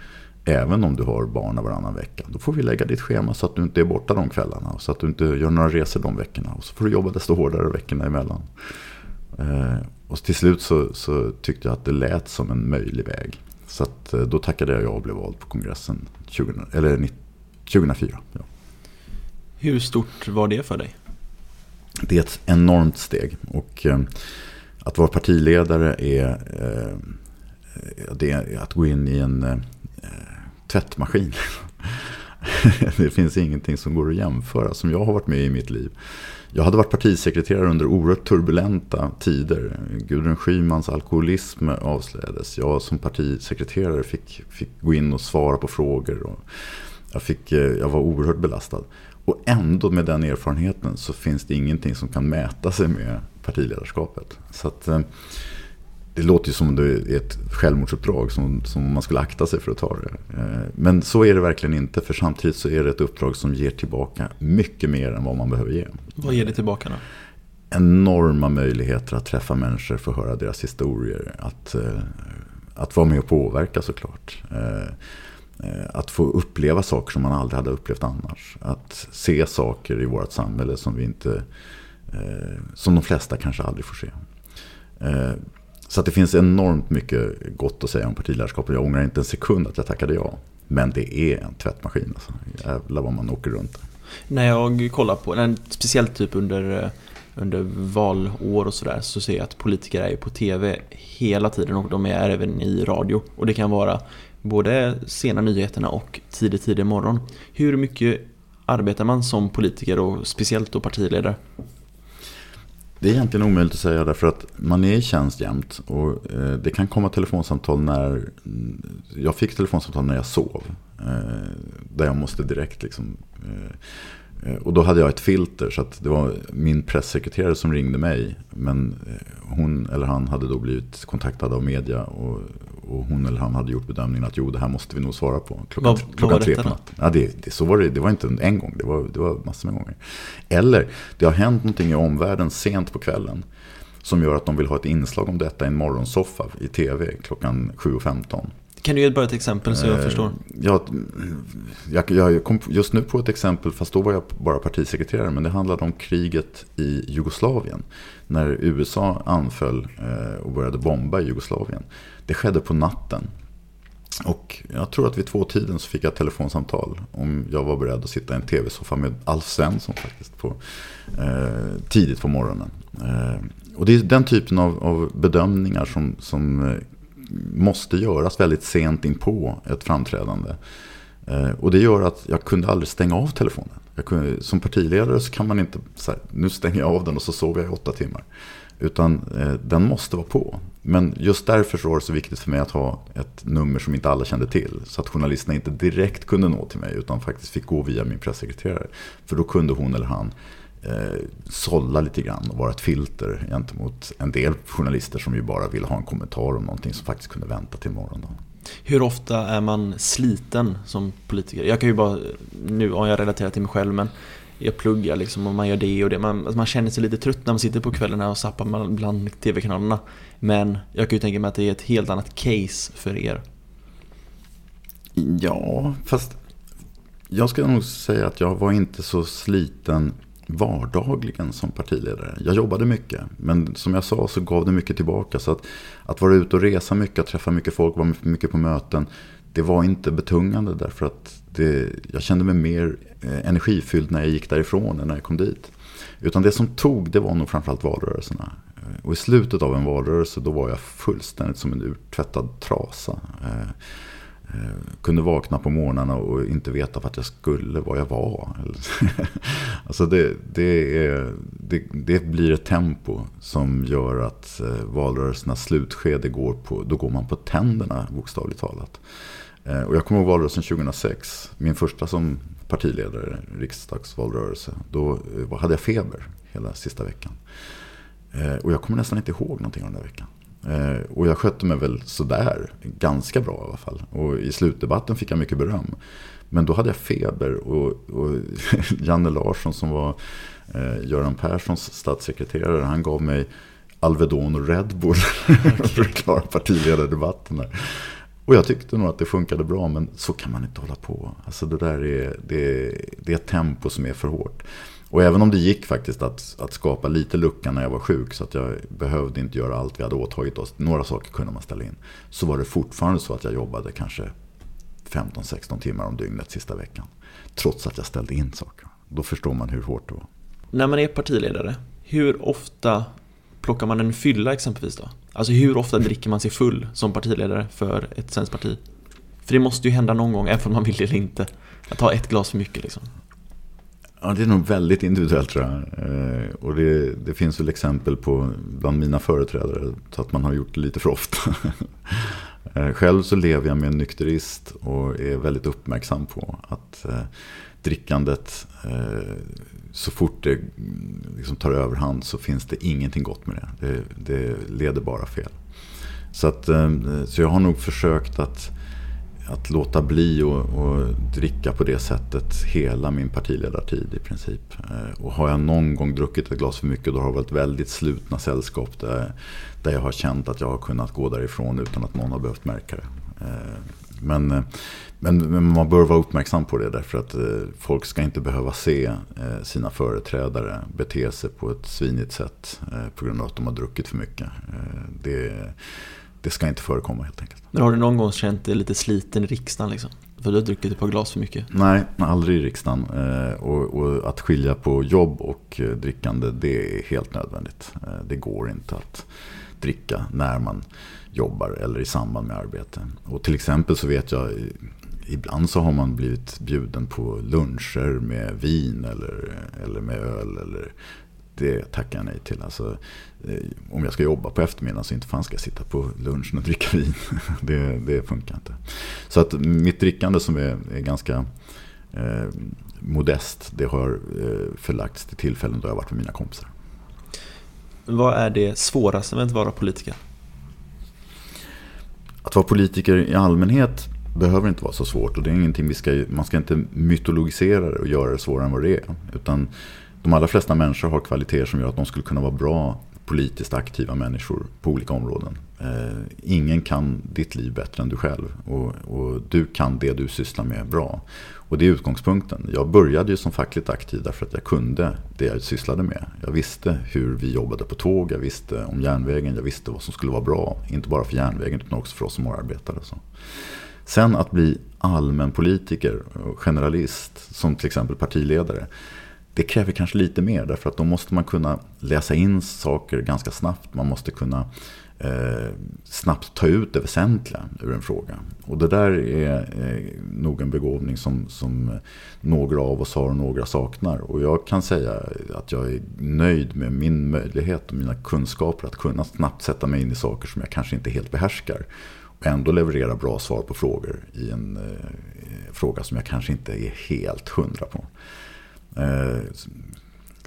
Även om du har barn varannan vecka. Då får vi lägga ditt schema så att du inte är borta de kvällarna. Och så att du inte gör några resor de veckorna. Och så får du jobba desto hårdare veckorna emellan. Eh, och till slut så, så, tyckte jag att det lät som en möjlig väg. Så att, eh, då tackade jag ja och blev vald på kongressen 20, eller 2004. Ja. Hur stort var det för dig? Det är ett enormt steg. Och att vara partiledare är, eh, det är att gå in i en eh, tvättmaskin. det finns ingenting som går att jämföra som jag har varit med i mitt liv. Jag hade varit partisekreterare under oerhört turbulenta tider. Gudrun Schymans alkoholism avslöjades. Jag som partisekreterare fick, fick gå in och svara på frågor. Och jag, fick, eh, jag var oerhört belastad. Och ändå med den erfarenheten så finns det ingenting som kan mäta sig med partiledarskapet. Så att, eh, det låter ju som det är ett självmordsuppdrag som, som man skulle akta sig för att ta det. Eh, men så är det verkligen inte för samtidigt så är det ett uppdrag som ger tillbaka mycket mer än vad man behöver ge. Vad ger det tillbaka då? Enorma möjligheter att träffa människor, få höra deras historier. Att, eh, att vara med och påverka såklart. Eh, att få uppleva saker som man aldrig hade upplevt annars. Att se saker i vårt samhälle som vi inte eh, som de flesta kanske aldrig får se. Eh, så att det finns enormt mycket gott att säga om partiledarskapet. Jag ångrar inte en sekund att jag tackade ja. Men det är en tvättmaskin. Alltså. Jävlar vad man åker runt. När jag kollar på, speciellt typ under, under valår och sådär, så ser jag att politiker är på TV hela tiden och de är även i radio. Och det kan vara både sena nyheterna och tidig, tidig morgon. Hur mycket arbetar man som politiker och speciellt då partiledare? Det är egentligen omöjligt att säga därför att man är i tjänst jämt. Och eh, det kan komma telefonsamtal när... Jag fick telefonsamtal när jag sov. Eh, där jag måste direkt liksom... Eh, Eh, och då hade jag ett filter så att det var min pressekreterare som ringde mig. Men hon eller han hade då blivit kontaktad av media. Och, och hon eller han hade gjort bedömningen att jo, det här måste vi nog svara på. Klockan, vad, klockan vad tre på natten. Ja, det, det, så var det, det var inte en gång, det var, det var massor med gånger. Eller, det har hänt någonting i omvärlden sent på kvällen. Som gör att de vill ha ett inslag om detta i en morgonsoffa i tv klockan 7.15. Kan du ge bara ett exempel så jag eh, förstår? Ja, jag, jag kom just nu på ett exempel, fast då var jag bara partisekreterare. Men det handlade om kriget i Jugoslavien. När USA anföll eh, och började bomba i Jugoslavien. Det skedde på natten. Och jag tror att vid två tiden så fick jag ett telefonsamtal om jag var beredd att sitta i en tv-soffa med Alf Svensson faktiskt. På, eh, tidigt på morgonen. Eh, och det är den typen av, av bedömningar som, som eh, måste göras väldigt sent in på ett framträdande. Eh, och det gör att jag kunde aldrig stänga av telefonen. Kunde, som partiledare så kan man inte, säga nu stänger jag av den och så sover jag i åtta timmar. Utan eh, den måste vara på. Men just därför så var det så viktigt för mig att ha ett nummer som inte alla kände till. Så att journalisterna inte direkt kunde nå till mig utan faktiskt fick gå via min pressekreterare. För då kunde hon eller han eh, sålla lite grann och vara ett filter gentemot en del journalister som ju bara ville ha en kommentar om någonting som faktiskt kunde vänta till imorgon. Då. Hur ofta är man sliten som politiker? Jag kan ju bara, nu har jag relaterat till mig själv men jag pluggar liksom och man gör det och det. Man, alltså man känner sig lite trött när man sitter på kvällarna och zappar bland tv-kanalerna. Men jag kan ju tänka mig att det är ett helt annat case för er. Ja, fast jag ska nog säga att jag var inte så sliten vardagligen som partiledare. Jag jobbade mycket, men som jag sa så gav det mycket tillbaka. Så att, att vara ute och resa mycket, att träffa mycket folk, vara mycket på möten, det var inte betungande därför att det, jag kände mig mer eh, energifylld när jag gick därifrån än när jag kom dit. Utan det som tog, det var nog framförallt valrörelserna. Eh, och i slutet av en valrörelse, då var jag fullständigt som en urtvättad trasa. Eh, Eh, kunde vakna på morgnarna och inte veta vart jag skulle, var jag var. alltså det, det, är, det, det, blir ett tempo som gör att eh, valrörelsernas slutskede går på, då går man på tänderna bokstavligt talat. Eh, och jag kommer ihåg valrörelsen 2006, min första som partiledare, riksdagsvalrörelse. Då hade jag feber hela sista veckan. Och jag kommer nästan inte ihåg någonting av den där veckan. Eh, och jag skötte mig väl sådär, ganska bra i alla fall. Och i slutdebatten fick jag mycket beröm. Men då hade jag feber och, och Janne Larsson som var eh, Göran Perssons statssekreterare, han gav mig Alvedon och Red Bull för att klara partiledardebatten. Och jag tyckte nog att det funkade bra, men så kan man inte hålla på. Alltså det där är, det, det är ett tempo som är för hårt. Och även om det gick faktiskt att, att skapa lite lucka när jag var sjuk så att jag behövde inte göra allt vi hade åtagit oss. Några saker kunde man ställa in. Så var det fortfarande så att jag jobbade kanske 15-16 timmar om dygnet sista veckan. Trots att jag ställde in saker. Då förstår man hur hårt det var. När man är partiledare, hur ofta plockar man en fylla exempelvis då? Alltså hur ofta dricker man sig full som partiledare för ett svenskt parti? För det måste ju hända någon gång, även om man vill det eller inte. Att ta ett glas för mycket liksom. Ja, det är nog väldigt individuellt tror jag. Eh, och det, det, finns väl exempel på bland mina företrädare så att man har gjort det lite för ofta. eh, själv så lever jag med en nykterist och är väldigt uppmärksam på att eh, drickandet, eh, så fort det mm, liksom tar överhand så finns det ingenting gott med det. Det, det leder bara fel. Så, att, eh, så jag har nog försökt att att låta bli att dricka på det sättet hela min partiledartid i princip. Eh, och har jag någon gång druckit ett glas för mycket då har det varit väldigt slutna sällskap där, där jag har känt att jag har kunnat gå därifrån utan att någon har behövt märka det. Eh, men, men, men, man bör vara uppmärksam på det därför att eh, folk ska inte behöva se sina företrädare bete sig på ett svinigt sätt på grund av att de har druckit för mycket. Det det ska inte förekomma helt enkelt. Men har du någon gång känt dig lite sliten i riksdagen liksom? För du har druckit ett par glas för mycket? Nej, aldrig i riksdagen. Eh, och, och, att skilja på jobb och eh, drickande, det är helt nödvändigt. Eh, det går inte att dricka när man jobbar eller i samband med arbete. Och till exempel så vet jag, ibland så har man blivit bjuden på luncher med vin eller, eller med öl. Eller, det tackar jag nej till. Alltså, Eh, om jag ska jobba på eftermiddagen så inte fan ska jag sitta på lunchen och dricka vin. det, det funkar inte. Så att mitt drickande som är, är ganska eh, modest, det har eh, förlagts till tillfällen då jag varit med mina kompisar. Vad är det svåraste med att vara politiker? Att vara politiker i allmänhet behöver inte vara så svårt och det är ingenting vi ska, man ska inte mytologisera det och göra det svårare än vad det är. Utan de allra flesta människor har kvaliteter som gör att de skulle kunna vara bra politiskt aktiva människor på olika områden. Eh, ingen kan ditt liv bättre än du själv och, och, du kan det du sysslar med bra. Och det är utgångspunkten. Jag började ju som fackligt aktiv därför att jag kunde det jag sysslade med. Jag visste hur vi jobbade på tåg, jag visste om järnvägen, jag visste vad som skulle vara bra. Inte bara för järnvägen utan också för oss som arbetare. Så. Sen att bli allmänpolitiker och generalist, som till exempel partiledare det kräver kanske lite mer därför att då måste man kunna läsa in saker ganska snabbt. Man måste kunna eh, snabbt ta ut det väsentliga ur en fråga. Och det där är eh, nog en begåvning som, som några av oss har och några saknar. Och jag kan säga att jag är nöjd med min möjlighet och mina kunskaper att kunna snabbt sätta mig in i saker som jag kanske inte helt behärskar. Och ändå leverera bra svar på frågor i en eh, fråga som jag kanske inte är helt hundra på. Eh,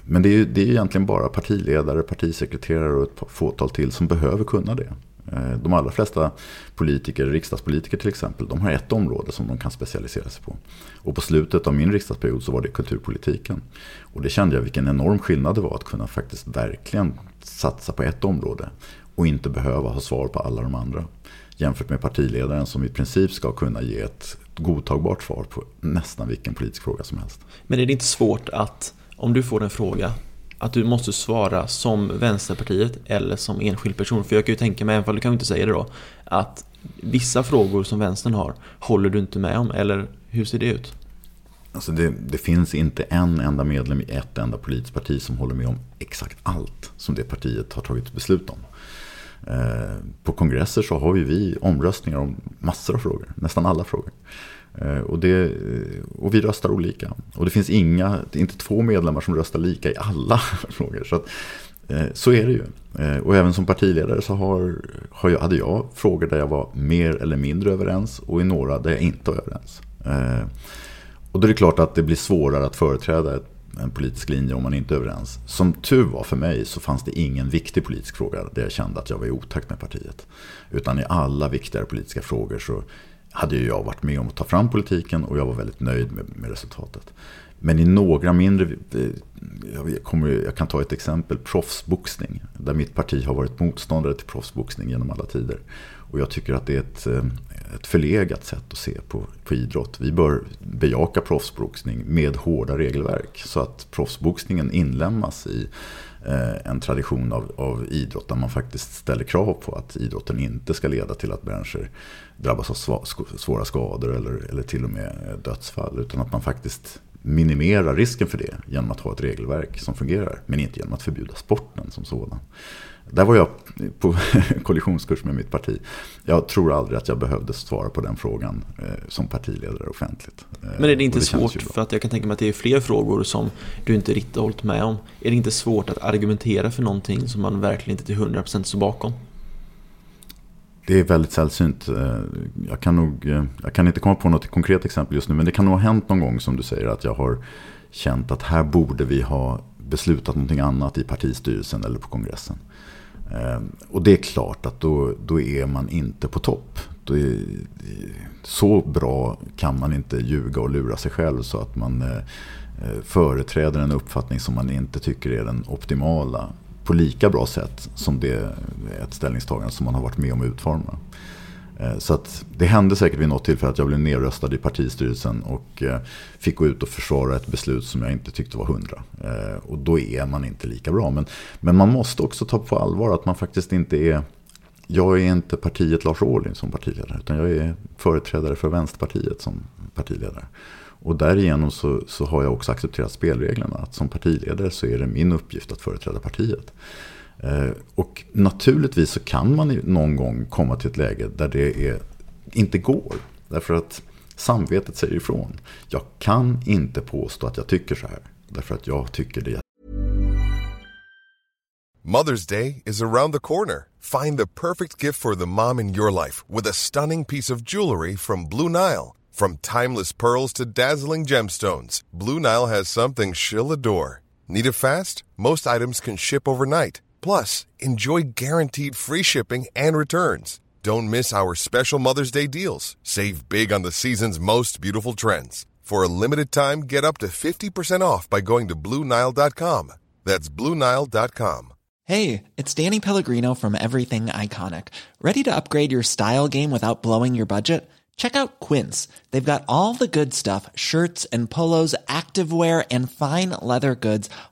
men det är, det är egentligen bara partiledare, partisekreterare och ett fåtal till som behöver kunna det. Eh, de allra flesta politiker, riksdagspolitiker till exempel, de har ett område som de kan specialisera sig på. Och på slutet av min riksdagsperiod så var det kulturpolitiken. Och det kände jag vilken enorm skillnad det var att kunna faktiskt verkligen satsa på ett område och inte behöva ha svar på alla de andra jämfört med partiledaren som i princip ska kunna ge ett godtagbart svar på nästan vilken politisk fråga som helst. Men är det inte svårt att, om du får en fråga, att du måste svara som Vänsterpartiet eller som enskild person? För jag kan ju tänka mig, även om du kan inte säga det då, att vissa frågor som vänstern har håller du inte med om, eller hur ser det ut? Alltså det, det, finns inte en enda medlem i ett enda politiskt parti som håller med om exakt allt som det partiet har tagit beslut om. Eh, på kongresser så har ju vi omröstningar om massor av frågor, nästan alla frågor. Eh, och, det, eh, och vi röstar olika. Och det finns inga, inte två medlemmar som röstar lika i alla frågor. Så, att, så är det ju. Och även som partiledare så har, har jag, hade jag frågor där jag var mer eller mindre överens och i några där jag inte var överens. Och då är det klart att det blir svårare att företräda ett en politisk linje om man inte är överens. Som tur var för mig så fanns det ingen viktig politisk fråga där jag kände att jag var i otakt med partiet. Utan i alla viktigare politiska frågor så hade jag varit med om att ta fram politiken och jag var väldigt nöjd med, med resultatet. Men i några mindre, eh, jag, kommer, jag kan ta ett exempel, proffsboxning. Där mitt parti har varit motståndare till proffsboxning genom alla tider. Och jag tycker att det är ett, eh, ett förlegat sätt att se på, på idrott. Vi bör bejaka proffsboxning med hårda regelverk. Så att proffsboxningen inlämnas i eh, en tradition av, av idrott där man faktiskt ställer krav på att idrotten inte ska leda till att människor drabbas av svåra skador eller, eller till och med eh, dödsfall. Utan att man faktiskt minimerar risken för det genom att ha ett regelverk som fungerar. Men inte genom att förbjuda sporten som sådan. Där var jag på kollisionskurs med mitt parti. Jag tror aldrig att jag behövde svara på den frågan eh, som partiledare offentligt. Eh, Men är det inte det svårt, för att jag kan tänka mig att det är fler frågor som du inte riktigt har hållit med om. Är det inte svårt att argumentera för någonting som man verkligen inte till 100% står bakom? Det är väldigt sällsynt. Eh, jag kan, nog, jag kan inte komma på något konkret exempel just nu. Men det kan nog ha hänt någon gång som du säger att jag har känt att här borde vi ha beslutat någonting annat i partistyrelsen eller på kongressen. Ehm, och det är klart att då, då är man inte på topp. Är, så bra kan man inte ljuga och lura sig själv så att man eh, eh, företräder en uppfattning som man inte tycker är den optimala på lika bra sätt som det är ett ställningstagande som man har varit med om att utforma. Eh, så att det hände säkert vid något tillfälle att jag blev nedröstad i partistyrelsen och eh, fick gå ut och försvara ett beslut som jag inte tyckte var hundra. Eh, och då är man inte lika bra. Men, men man måste också ta på allvar att man faktiskt inte är jag är inte partiet Lars Ohly som partiledare utan jag är företrädare för Vänsterpartiet som partiledare. Och därigenom så, så har jag också accepterat spelreglerna. Att som partiledare så är det min uppgift att företräda partiet. Eh, och naturligtvis så kan man någon gång komma till ett läge där det är, inte går. Därför att samvetet säger ifrån. Jag kan inte påstå att jag tycker så här. Därför att jag tycker det. Mother's Day is around the corner. Find the perfect gift for the mom in your life with a stunning piece of jewelry from Blue Nile. From timeless pearls to dazzling gemstones, Blue Nile has something she'll adore. Need it fast? Most items can ship overnight. Plus, enjoy guaranteed free shipping and returns. Don't miss our special Mother's Day deals. Save big on the season's most beautiful trends. For a limited time, get up to 50% off by going to Bluenile.com. That's Bluenile.com. Hey, it's Danny Pellegrino from Everything Iconic. Ready to upgrade your style game without blowing your budget? Check out Quince. They've got all the good stuff shirts and polos, activewear, and fine leather goods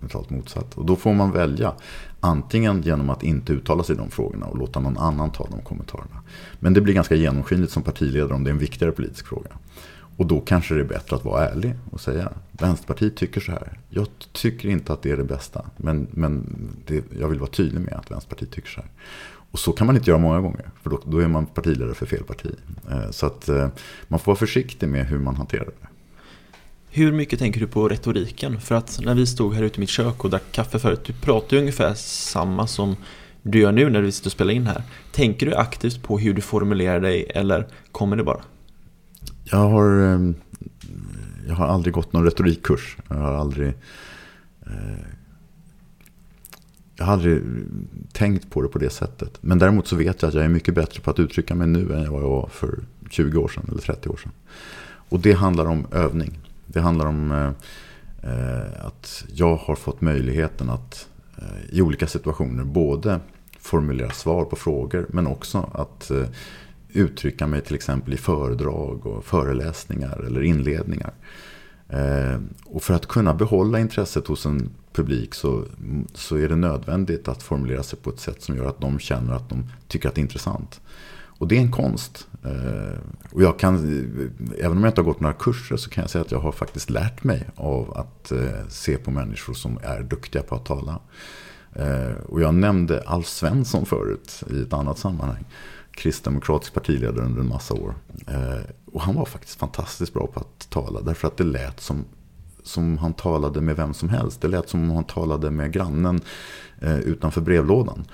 Totalt motsatt. Och då får man välja. Antingen genom att inte uttala sig i de frågorna och låta någon annan ta de kommentarerna. Men det blir ganska genomskinligt som partiledare om det är en viktigare politisk fråga. Och då kanske det är bättre att vara ärlig och säga Vänsterpartiet tycker så här. Jag tycker inte att det är det bästa. Men, men det, jag vill vara tydlig med att Vänsterpartiet tycker så här. Och så kan man inte göra många gånger. För då, då är man partiledare för fel parti. Eh, så att eh, man får vara försiktig med hur man hanterar det. Hur mycket tänker du på retoriken? För att när vi stod här ute i mitt kök och drack kaffe förut, du pratar ju ungefär samma som du gör nu när vi sitter och spelar in här. Tänker du aktivt på hur du formulerar dig eller kommer det bara? Jag har, eh, jag har aldrig gått någon retorikkurs. Jag har aldrig, eh, jag har aldrig tänkt på det på det sättet. Men däremot så vet jag att jag är mycket bättre på att uttrycka mig nu än vad jag var för 20 år sedan eller 30 år sedan. Och det handlar om övning. Det handlar om eh, eh, att jag har fått möjligheten att eh, i olika situationer både formulera svar på frågor men också att uttrycka mig till exempel i föredrag och föreläsningar eller inledningar. Och för att kunna behålla intresset hos en publik så, så är det nödvändigt att formulera sig på ett sätt som gör att de känner att de tycker att det är intressant. Och det är en konst. Eh, och jag kan, även om jag inte har gått några kurser så kan jag säga att jag har faktiskt lärt mig av att eh, se på människor som är duktiga på att tala. Eh, och jag nämnde Alf Svensson förut i ett annat sammanhang kristdemokratisk partiledare under en massa år. Och han var faktiskt fantastiskt bra på att tala. Därför att det lät som, som han talade med vem som helst. Det lät som om han talade med grannen eh, utanför brevlådan.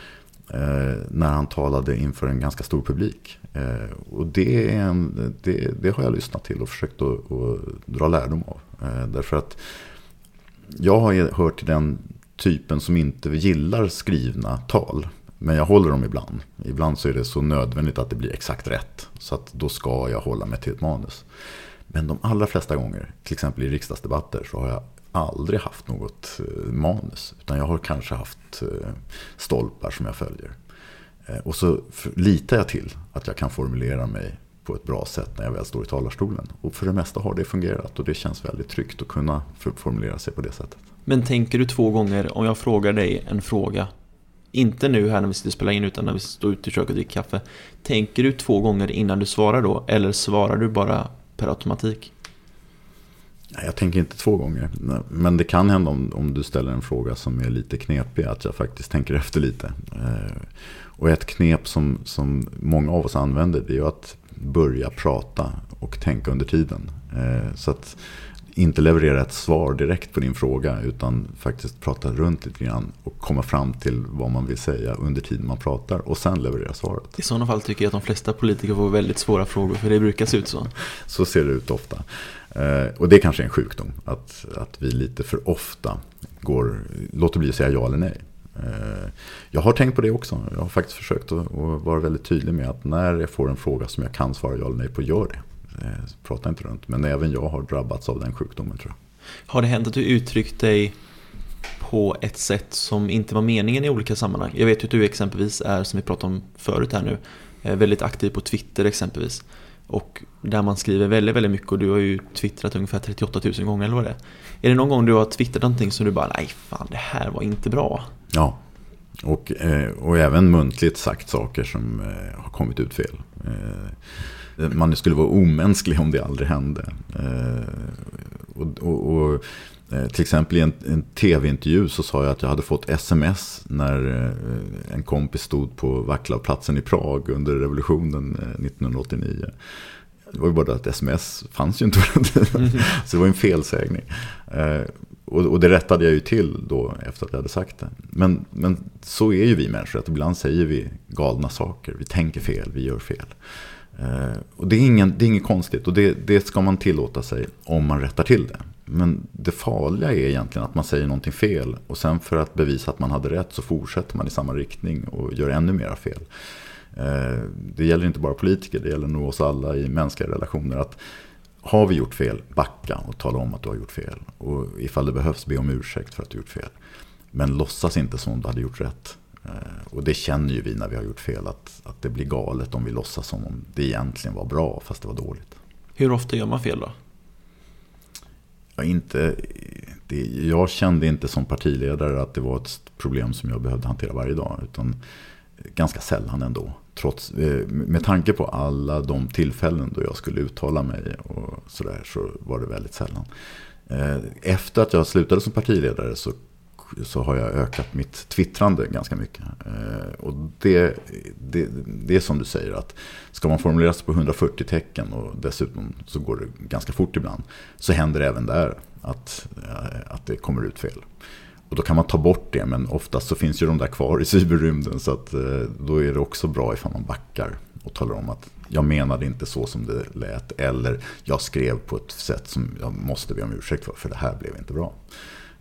Eh, när han talade inför en ganska stor publik. Eh, och det, en, det, det, har jag lyssnat till och försökt att, att dra lärdom av. Eh, därför att jag har hört till den typen som inte gillar skrivna tal. Men jag håller dem ibland. Ibland så är det så nödvändigt att det blir exakt rätt. Så att då ska jag hålla mig till ett manus. Men de allra flesta gånger, till exempel i riksdagsdebatter, så har jag aldrig haft något eh, manus. Utan jag har kanske haft eh, stolpar som jag följer. Eh, och så litar jag till att jag kan formulera mig på ett bra sätt när jag väl står i talarstolen. Och för det mesta har det fungerat och det känns väldigt tryggt att kunna formulera sig på det sättet. Men tänker du två gånger om jag frågar dig en fråga inte nu här när vi sitter och spelar in utan när vi står ute i köket och dricker kaffe. Tänker du två gånger innan du svarar då? Eller svarar du bara per automatik? Jag tänker inte två gånger. Men det kan hända om, om du ställer en fråga som är lite knepig att jag faktiskt tänker efter lite. Eh, och ett knep som, som många av oss använder det är ju att börja prata och tänka under tiden. Eh, så att inte leverera ett svar direkt på din fråga utan faktiskt prata runt lite grann och komma fram till vad man vill säga under tiden man pratar och sen leverera svaret. I sådana fall tycker jag att de flesta politiker får väldigt svåra frågor för det brukar se ut så. så ser det ut ofta. Eh, och det kanske är en sjukdom att, att vi lite för ofta går, låter bli att säga ja eller nej. Eh, jag har tänkt på det också. Jag har faktiskt försökt att vara väldigt tydlig med att när jag får en fråga som jag kan svara ja eller nej på, gör det. Eh, prata inte runt. Men även jag har drabbats av den sjukdomen tror jag. Har det hänt att du uttryckt dig på ett sätt som inte var meningen i olika sammanhang? Jag vet ju att du exempelvis är, som vi pratade om förut här nu, väldigt aktiv på Twitter exempelvis. Och där man skriver väldigt, väldigt mycket och du har ju twittrat ungefär 38 000 gånger eller vad det är. Är det någon gång du har twittrat någonting som du bara, nej fan det här var inte bra? Ja, och, eh, och även muntligt sagt saker som eh, har kommit ut fel. Eh, man skulle vara omänsklig om det aldrig hände. Och, och, och Eh, till exempel i en, en tv-intervju så sa jag att jag hade fått sms när eh, en kompis stod på Vaclavplatsen i Prag under revolutionen eh, 1989. Det var ju bara att sms fanns ju inte på den tiden. Mm. Så det var en felsägning. Och, det rättade jag ju till då efter att jag hade sagt det. Men, men så är ju vi människor, att ibland säger vi galna saker. Vi tänker fel, vi gör fel. Och det är, ingen, det är inget konstigt och det, det ska man tillåta sig om man rättar till det. Men det farliga är egentligen att man säger någonting fel och sen för att bevisa att man hade rätt så fortsätter man i samma riktning och gör ännu mera fel. Eh, det gäller inte bara politiker, det gäller nog oss alla i mänskliga relationer. att har vi gjort fel, backa och tala om att du har gjort fel. Och ifall det behövs, be om ursäkt för att du gjort fel. Men låtsas inte som om du hade gjort rätt. Eh, och det känner ju vi när vi har gjort fel, att, att det blir galet om vi låtsas som om det egentligen var bra fast det var dåligt. Hur ofta gör man fel då? Jag, inte, det, jag kände inte som partiledare att det var ett problem som jag behövde hantera varje dag. Utan ganska sällan ändå. Trots, eh, med tanke på alla de tillfällen då jag skulle uttala mig och sådär så var det väldigt sällan. Eh, efter att jag slutade som partiledare så, så har jag ökat mitt twittrande ganska mycket. Eh, och det, det, det är som du säger att ska man formulera sig på 140 tecken och dessutom så går det ganska fort ibland. Så händer det även där att, eh, att det kommer ut fel. Och då kan man ta bort det, men oftast så finns ju de där kvar i cyberrymden. Så att, eh, då är det också bra ifall man backar och talar om att jag menade inte så som det lät. Eller jag skrev på ett sätt som jag måste be om ursäkt för, för det här blev inte bra.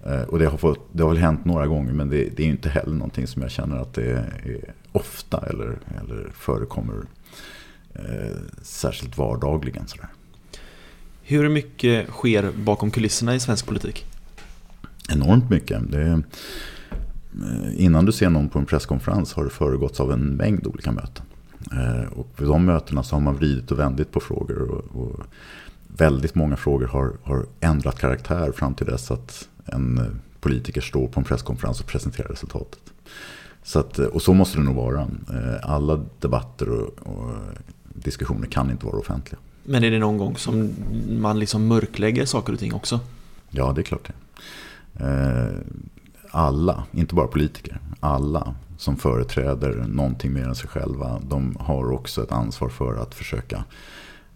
Eh, och det har, fått, det har väl hänt några gånger, men det, det är inte heller någonting som jag känner att det är ofta eller, eller förekommer eh, särskilt vardagligen. Sådär. Hur mycket sker bakom kulisserna i svensk politik? enormt mycket. Det, eh, innan du ser någon på en presskonferens har det föregåtts av en mängd olika möten. Eh, och vid de mötena så har man vridit och vändit på frågor. Och, och väldigt många frågor har, har, ändrat karaktär fram till dess att en eh, politiker står på en presskonferens och presenterar resultatet. Så att, och så måste det nog vara. Alla debatter och, och diskussioner kan inte vara offentliga. Men är det någon gång som man liksom mörklägger saker och ting också? Ja, det är klart det. Eh, alla, inte bara politiker, alla som företräder någonting mer än sig själva, de har också ett ansvar för att försöka eh,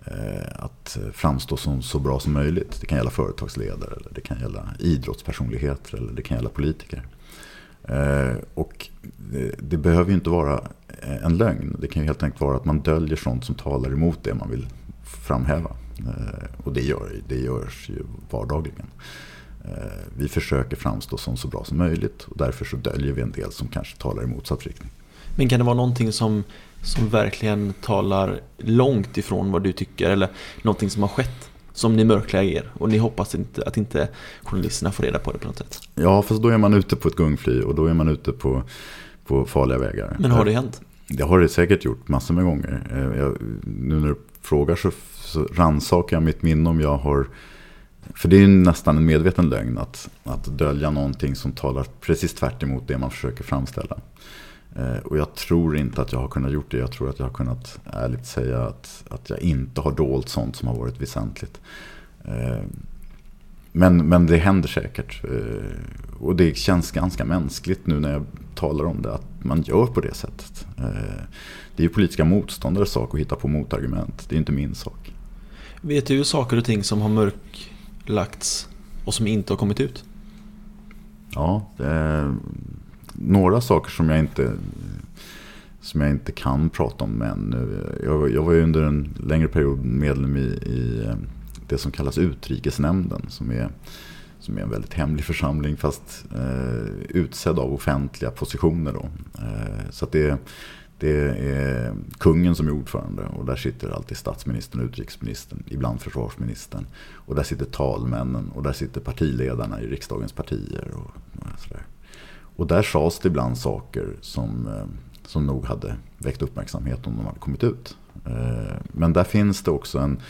Eh, att framstå som så bra som möjligt. Det kan gälla företagsledare, eller det kan gälla idrottspersonligheter eller det kan gälla politiker. Eh, och det behöver ju inte vara eh, en lögn. Det kan ju helt enkelt vara att man döljer sånt som talar emot det man vill framhäva. Och det, gör, det görs ju vardagligen. Vi försöker framstå som så bra som möjligt och därför så döljer vi en del som kanske talar i motsatt riktning. Men kan det vara någonting som, som verkligen talar långt ifrån vad du tycker eller någonting som har skett som ni mörklägger och ni hoppas inte, att inte journalisterna får reda på det på något sätt? Ja, fast då är man ute på ett gungfly och då är man ute på, på farliga vägar. Men har det hänt? Det har det säkert gjort massor med gånger. Eh, jag, nu när du frågar så, så rannsakar jag mitt minne om jag har för det är ju nästan en medveten lögn att, att dölja någonting som talar precis tvärt det man försöker framställa. Eh, och jag tror inte att jag har kunnat gjort det. Jag tror att jag har kunnat ärligt säga att, att jag inte har dolt sånt som har varit väsentligt. Eh, men, men det händer säkert. Eh, och det känns ganska mänskligt nu när jag talar om det. Att man gör på det sättet. Det är ju politiska motståndares sak att hitta på motargument. Det är inte min sak. Vet du saker och ting som har mörk lagts och som inte har kommit ut? Ja, det några saker som jag inte som jag inte kan prata om ännu. Jag, jag var ju under en längre period medlem i, i eh, det som kallas utrikesnämnden. Som är, som är en väldigt hemlig församling fast eh, utsedd av offentliga positioner. Då. Eh, så det, det är kungen som är ordförande och där sitter alltid statsministern och utrikesministern, ibland försvarsministern. Och där sitter talmännen och där sitter partiledarna i riksdagens partier. Och, och, sådär och där sades det ibland saker som, eh, som nog hade väckt uppmärksamhet om de hade kommit ut. Eh, men där finns det också en,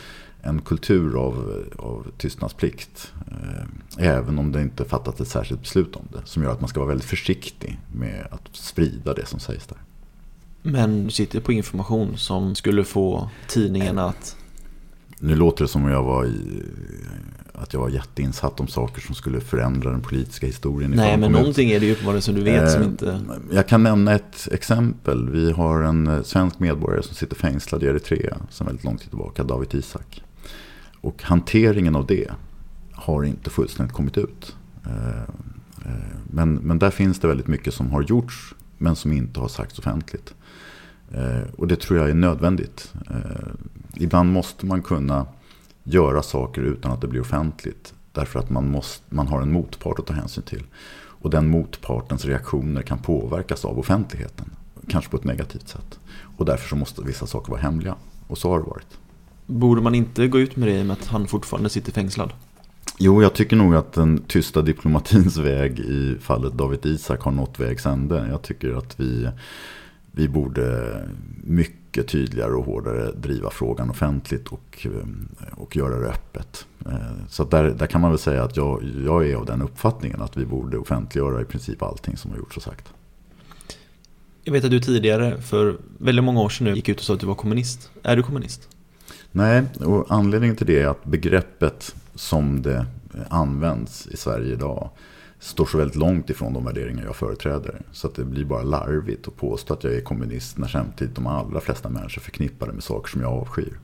en kultur av, av tystnadsplikt. Eh, även om det inte fattats ett särskilt beslut om det. Som gör att man ska vara väldigt försiktig med att sprida det som sägs där. Men du sitter på information som skulle få tidningen att... Nu låter det som att jag var, i, att jag var jätteinsatt om saker som skulle förändra den politiska historien. Nej, men någonting är det ju uppenbarligen som du vet eh, som inte... Jag kan nämna ett exempel. Vi har en eh, svensk medborgare som sitter fängslad i Eritrea sedan väldigt lång tid tillbaka, David Isak. Och hanteringen av det har inte fullständigt kommit ut. Eh, eh, men, men där finns det väldigt mycket som har gjorts men som inte har sagts offentligt. Och det tror jag är nödvändigt. Ibland måste man kunna göra saker utan att det blir offentligt. Därför att man, måste, man har en motpart att ta hänsyn till. Och den motpartens reaktioner kan påverkas av offentligheten. Kanske på ett negativt sätt. Och därför så måste vissa saker vara hemliga. Och så har det varit. Borde man inte gå ut med det i och med att han fortfarande sitter fängslad? Jo, jag tycker nog att den tysta diplomatins väg i fallet David Isak har nått vägs ände. Jag tycker att vi, vi borde mycket tydligare och hårdare driva frågan offentligt och, och göra det öppet. Eh, så där, där kan man väl säga att jag, jag är av den uppfattningen att vi borde offentliggöra i princip allting som har gjorts och sagt. Jag vet att du tidigare, för väldigt många år sedan nu, gick ut och sa att du var kommunist. Är du kommunist? Nej, och anledningen till det är att begreppet som det används i Sverige idag står så väldigt långt ifrån de värderingar jag företräder. Så att det blir bara larvigt att påstå att jag är kommunist när samtidigt de allra flesta människor förknippar det med saker som jag avskyr.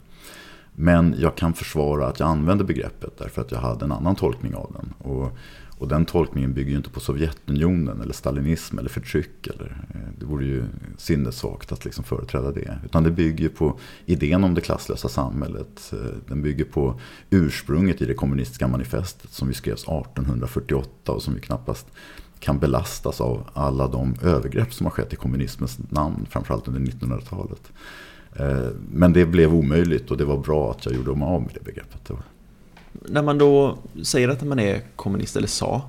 Men jag kan försvara att jag använder begreppet därför att jag hade en annan tolkning av den. Och och den tolkningen bygger ju inte på Sovjetunionen eller stalinism eller förtryck. Eller, eh, det vore ju sinnessvagt att liksom företräda det. Utan det bygger på idén om det klasslösa samhället. Eh, den bygger på ursprunget i det kommunistiska manifestet som vi skrevs 1848 och som vi knappast kan belastas av alla de övergrepp som har skett i kommunismens namn, framförallt under 1900-talet. Eh, men det blev omöjligt och det var bra att jag gjorde mig av med det begreppet när man då säger att man är kommunist, eller sa,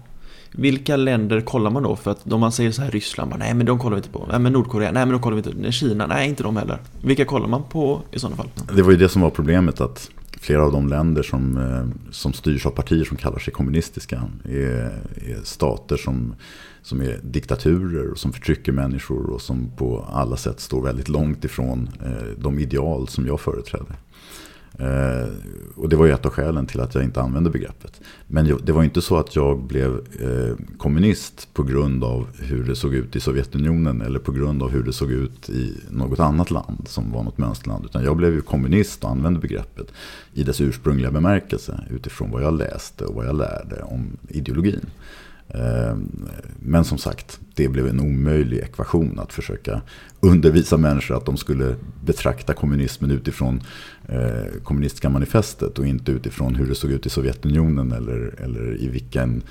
vilka länder kollar man då? För att om man säger så här Ryssland, bara, nej men de kollar vi inte på. Nej men Nordkorea, nej men de kollar vi inte. på. Kina, nej inte de heller. Vilka kollar man på i sådana fall? Det var ju det som var problemet att flera av de länder som, eh, som styrs av partier som kallar sig kommunistiska är, är stater som, som är diktaturer och som förtrycker människor och som på alla sätt står väldigt långt ifrån eh, de ideal som jag företräder. Eh, och det var ju ett av skälen till att jag inte använde begreppet. Men det var inte så att jag blev eh, kommunist på grund av hur det såg ut i Sovjetunionen eller på grund av hur det såg ut i något annat land som var något mönsterland. Utan jag blev ju kommunist och använde begreppet i dess ursprungliga bemärkelse utifrån vad jag läste och vad jag lärde om ideologin. Ehm, men som sagt, det blev en omöjlig ekvation att försöka undervisa människor att de skulle betrakta kommunismen utifrån eh, kommunistiska manifestet och inte utifrån hur det såg ut i Sovjetunionen eller, eller i vilken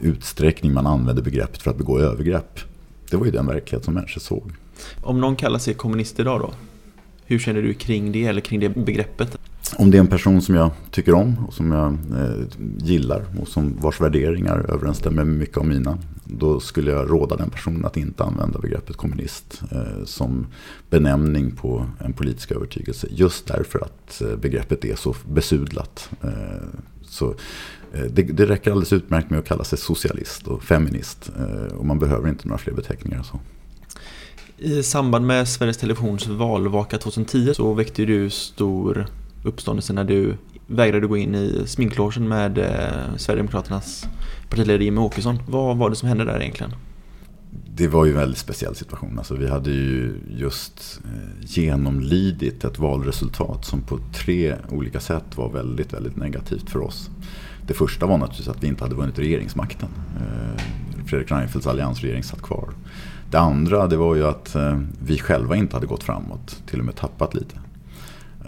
utsträckning man använde begreppet för att begå övergrepp. Det var ju den verklighet som människor såg. Om någon kallar sig kommunist idag då? Hur känner du kring det eller kring det begreppet? Om det är en person som jag tycker om och som jag eh, gillar och som vars värderingar överensstämmer med mycket av mina. Då skulle jag råda den personen att inte använda begreppet kommunist eh, som benämning på en politisk övertygelse. Just därför att eh, begreppet är så besudlat. Eh, så, eh, det, det räcker alldeles utmärkt med att kalla sig socialist och feminist. Eh, och man behöver inte några fler beteckningar. Så. I samband med Sveriges Televisions valvaka 2010 så väckte du stor uppståndelse när du vägrade gå in i sminklogen med eh, Sverigedemokraternas partiledare Jimmie Åkesson. Vad var det som hände där egentligen? Det var ju en väldigt speciell situation. Alltså, vi hade ju just eh, genomlidit ett valresultat som på tre olika sätt var väldigt, väldigt negativt för oss. Det första var naturligtvis att vi inte hade vunnit regeringsmakten. Eh, Fredrik Reinfeldts alliansregering satt kvar. Det andra det var ju att eh, vi själva inte hade gått framåt, till och med tappat lite.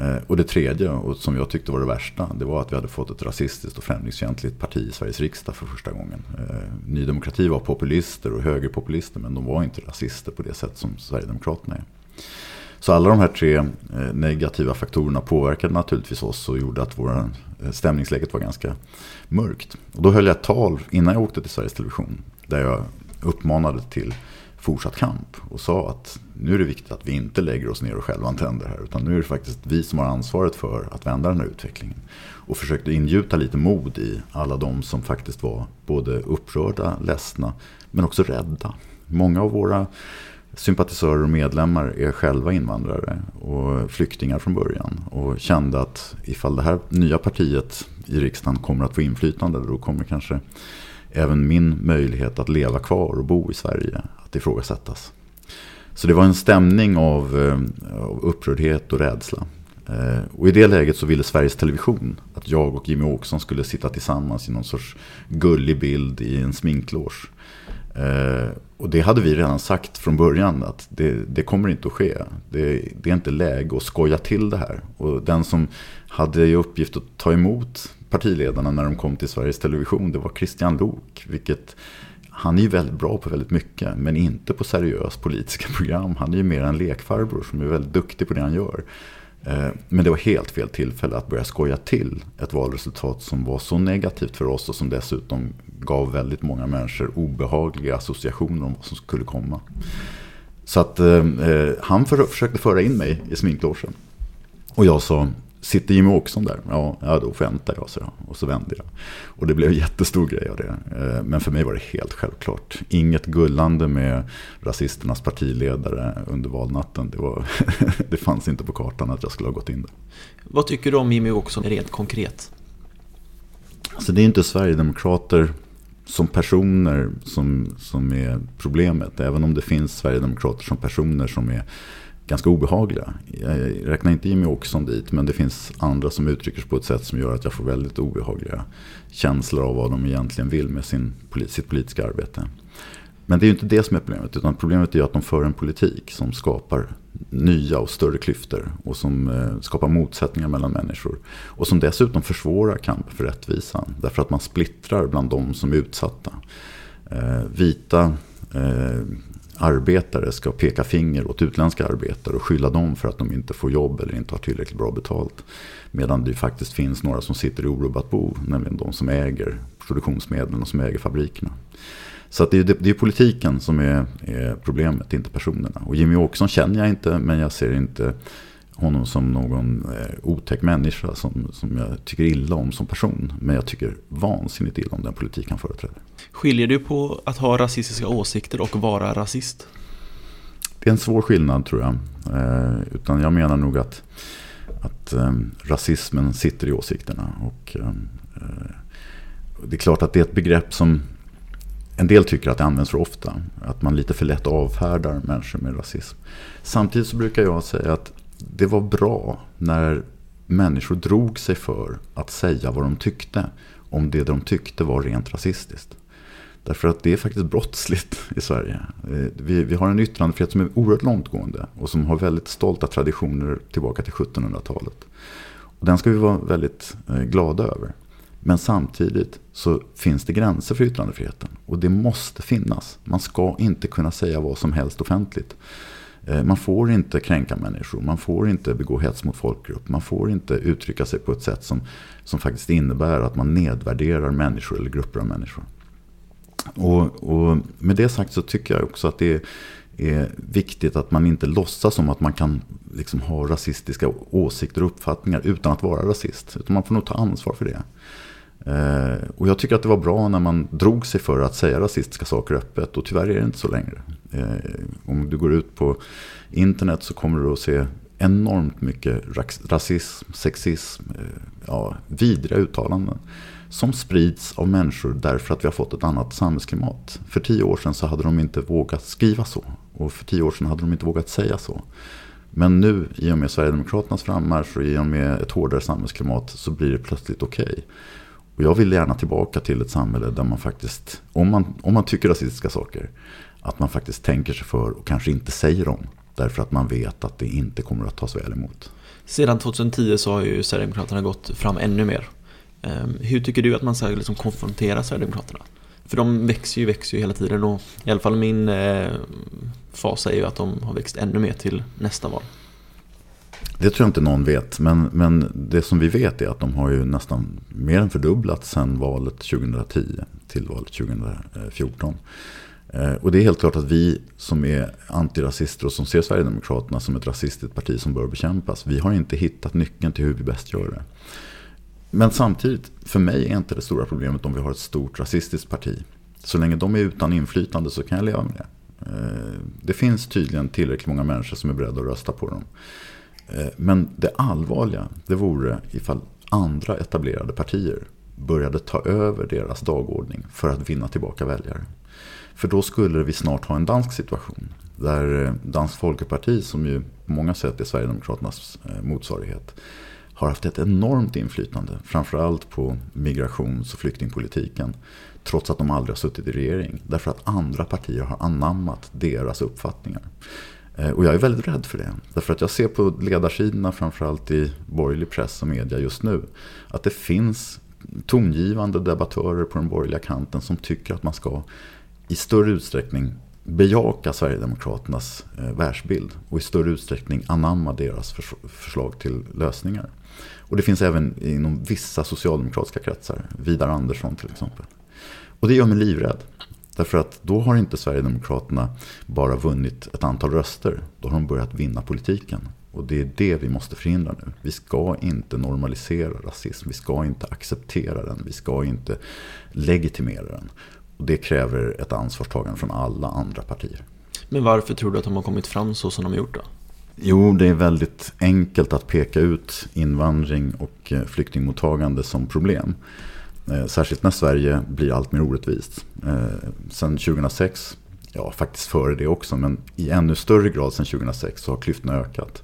Eh, och det tredje, och som jag tyckte var det värsta, det var att vi hade fått ett rasistiskt och främlingsfientligt parti i Sveriges riksdag för första gången. Eh, Ny Demokrati var populister och högerpopulister, men de var inte rasister på det sätt som Sverigedemokraterna är. Så alla de här tre negativa faktorerna påverkade naturligtvis oss och gjorde att vår stämningsläget var ganska mörkt. Och då höll jag ett tal innan jag åkte till Sveriges Television, där jag uppmanade till fortsatt kamp och sa att nu är det viktigt att vi inte lägger oss ner och själva tänder här. Utan nu är det faktiskt vi som har ansvaret för att vända den här utvecklingen. Och försökte ingjuta lite mod i alla de som faktiskt var både upprörda, ledsna men också rädda. Många av våra sympatisörer och medlemmar är själva invandrare och flyktingar från början. Och kände att ifall det här nya partiet i riksdagen kommer att få inflytande då kommer kanske även min möjlighet att leva kvar och bo i Sverige att ifrågasättas. Så det var en stämning av, eh, av upprördhet och rädsla. Eh, och i det läget så ville Sveriges Television att jag och Jimmy Åkesson skulle sitta tillsammans i någon sorts gullig bild i en sminklås. Eh, och det hade vi redan sagt från början att det, det kommer inte att ske. Det, det, är inte läge att skoja till det här. Och den som hade i uppgift att ta emot partiledarna när de kom till Sveriges Television det var Christian Lok. Vilket han är ju väldigt bra på väldigt mycket, men inte på seriösa politiska program. Han är ju mer en lekfarbror som är väldigt duktig på det han gör. Eh, men det var helt fel tillfälle att börja skoja till ett valresultat som var så negativt för oss och som dessutom gav väldigt många människor obehagliga associationer om vad som skulle komma. Så att eh, eh han för, försökte föra in mig i sminklogen. Och jag sa, sitter Jimmy Åkesson där? Ja, ja då väntar jag, så Och så vände jag. Och det blev en jättestor grej av det. Eh, men för mig var det helt självklart. Inget gullande med rasisternas partiledare under valnatten. Det, var, det fanns inte på kartan att jag skulle ha gått in där. Vad tycker du om Jimmy Åkesson rent konkret? Alltså det är inte Sverigedemokrater som personer som, som är problemet. Även om det finns Sverigedemokrater som personer som är ganska obehagliga. Jag räknar inte Jimmy Åkesson dit, men det finns andra som uttrycker sig på ett sätt som gör att jag får väldigt obehagliga känslor av vad de egentligen vill med sin, sitt politiska arbete. Men det är ju inte det som är problemet, utan problemet är att de för en politik som skapar nya och större klyftor och som eh, skapar motsättningar mellan människor. Och som dessutom försvårar kampen för rättvisan, därför att man splittrar bland de som är utsatta. Eh, vita eh, arbetare ska peka finger åt utländska arbetare och skylla dem för att de inte får jobb eller inte har tillräckligt bra betalt. Medan det faktiskt finns några som sitter i orubbat bo, nämligen de som äger produktionsmedlen och som äger fabrikerna. Så det, är, det är politiken som är, är, problemet, inte personerna. Och Jimmy Åkesson känner jag inte, men jag ser inte honom som någon eh, otäck människa som, som jag tycker illa om som person. Men jag tycker vansinnigt illa om den politik han företräder. Skiljer du på att ha rasistiska åsikter och vara rasist? Det är en svår skillnad tror jag. Eh, utan jag menar nog att, att eh, rasismen sitter i åsikterna. Och, eh, eh, det är klart att det är ett begrepp som en del tycker att det används för ofta. Att man lite för lätt avfärdar människor med rasism. Samtidigt så brukar jag säga att det var bra när människor drog sig för att säga vad de tyckte. Om det de tyckte var rent rasistiskt. Därför att det är faktiskt brottsligt i Sverige. Eh, vi, vi har en yttrandefrihet som är oerhört långtgående och som har väldigt stolta traditioner tillbaka till 1700-talet. Och den ska vi vara väldigt eh, glada över. Men samtidigt så finns det gränser för yttrandefriheten. Och det måste finnas. Man ska inte kunna säga vad som helst offentligt. Eh, man får inte kränka människor, man får inte begå hets mot folkgrupp, man får inte uttrycka sig på ett sätt som, som faktiskt innebär att man nedvärderar människor eller grupper av människor. Och, och med det sagt så tycker jag också att det är, är viktigt att man inte låtsas som att man kan liksom ha rasistiska åsikter och uppfattningar utan att vara rasist. Utan man får nog ta ansvar för det. Eh, och jag tycker att det var bra när man drog sig för att säga rasistiska saker öppet. Och tyvärr är det inte så längre. Eh, om du går ut på internet så kommer du att se enormt mycket rasism, sexism, eh, ja, vidriga uttalanden. Som sprids av människor därför att vi har fått ett annat samhällsklimat. För tio år sedan så hade de inte vågat skriva så. Och för tio år sedan hade de inte vågat säga så. Men nu, i och med Sverigedemokraternas frammarsch och i och med ett hårdare samhällsklimat så blir det plötsligt okej. Okay. Och jag vill gärna tillbaka till ett samhälle där man faktiskt, om man, om man tycker rasistiska saker, att man faktiskt tänker sig för och kanske inte säger dem. Därför att man vet att det inte kommer att tas väl emot. Sedan 2010 så har ju Sverigedemokraterna gått fram ännu mer. Ehm, hur tycker du att man ska liksom konfrontera Sverigedemokraterna? För de växer ju, växer ju hela tiden och i alla fall min eh, fas är ju att de har växt ännu mer till nästa val. Det tror jag inte någon vet. Men, men det som vi vet är att de har ju nästan mer än fördubblats sedan valet 2010 till valet 2014. Eh, och det är helt klart att vi som är antirasister och som ser Sverigedemokraterna som ett rasistiskt parti som bör bekämpas. Vi har inte hittat nyckeln till hur vi bäst gör det. Men samtidigt, för mig är inte det stora problemet om vi har ett stort rasistiskt parti. Så länge de är utan inflytande så kan jag leva med det. Eh, det finns tydligen tillräckligt många människor som är beredda att rösta på dem. Eh, men det allvarliga, det vore ifall andra etablerade partier började ta över deras dagordning för att vinna tillbaka väljare. För då skulle vi snart ha en dansk situation. Där eh, Dansk Folkeparti, som ju på många sätt är Sverigedemokraternas eh, motsvarighet, har haft ett enormt inflytande. Framförallt på migrations och flyktingpolitiken. Trots att de aldrig har suttit i regering. Därför att andra partier har anammat deras uppfattningar. Eh, och jag är väldigt rädd för det. Därför att jag ser på ledarsidorna, framförallt i borgerlig press och media just nu, att det finns tongivande debattörer på den borgerliga kanten som tycker att man ska i större utsträckning bejaka Sverigedemokraternas eh, världsbild och i större utsträckning anamma deras förslag till lösningar. Och det finns även inom vissa socialdemokratiska kretsar, Vidar Andersson till exempel. Och det gör mig livrädd. Därför att då har inte Sverigedemokraterna bara vunnit ett antal röster. Då har de börjat vinna politiken. Och det är det vi måste förhindra nu. Vi ska inte normalisera rasism. Vi ska inte acceptera den. Vi ska inte legitimera den. Och det kräver ett ansvarstagande från alla andra partier. Men varför tror du att de har kommit fram så som de har gjort då? Jo, det är väldigt enkelt att peka ut invandring och eh, flyktingmottagande som problem. Eh, särskilt när Sverige blir allt mer orättvist. Eh, sen 2006, ja faktiskt före det också, men i ännu större grad sen 2006 så har klyftorna ökat.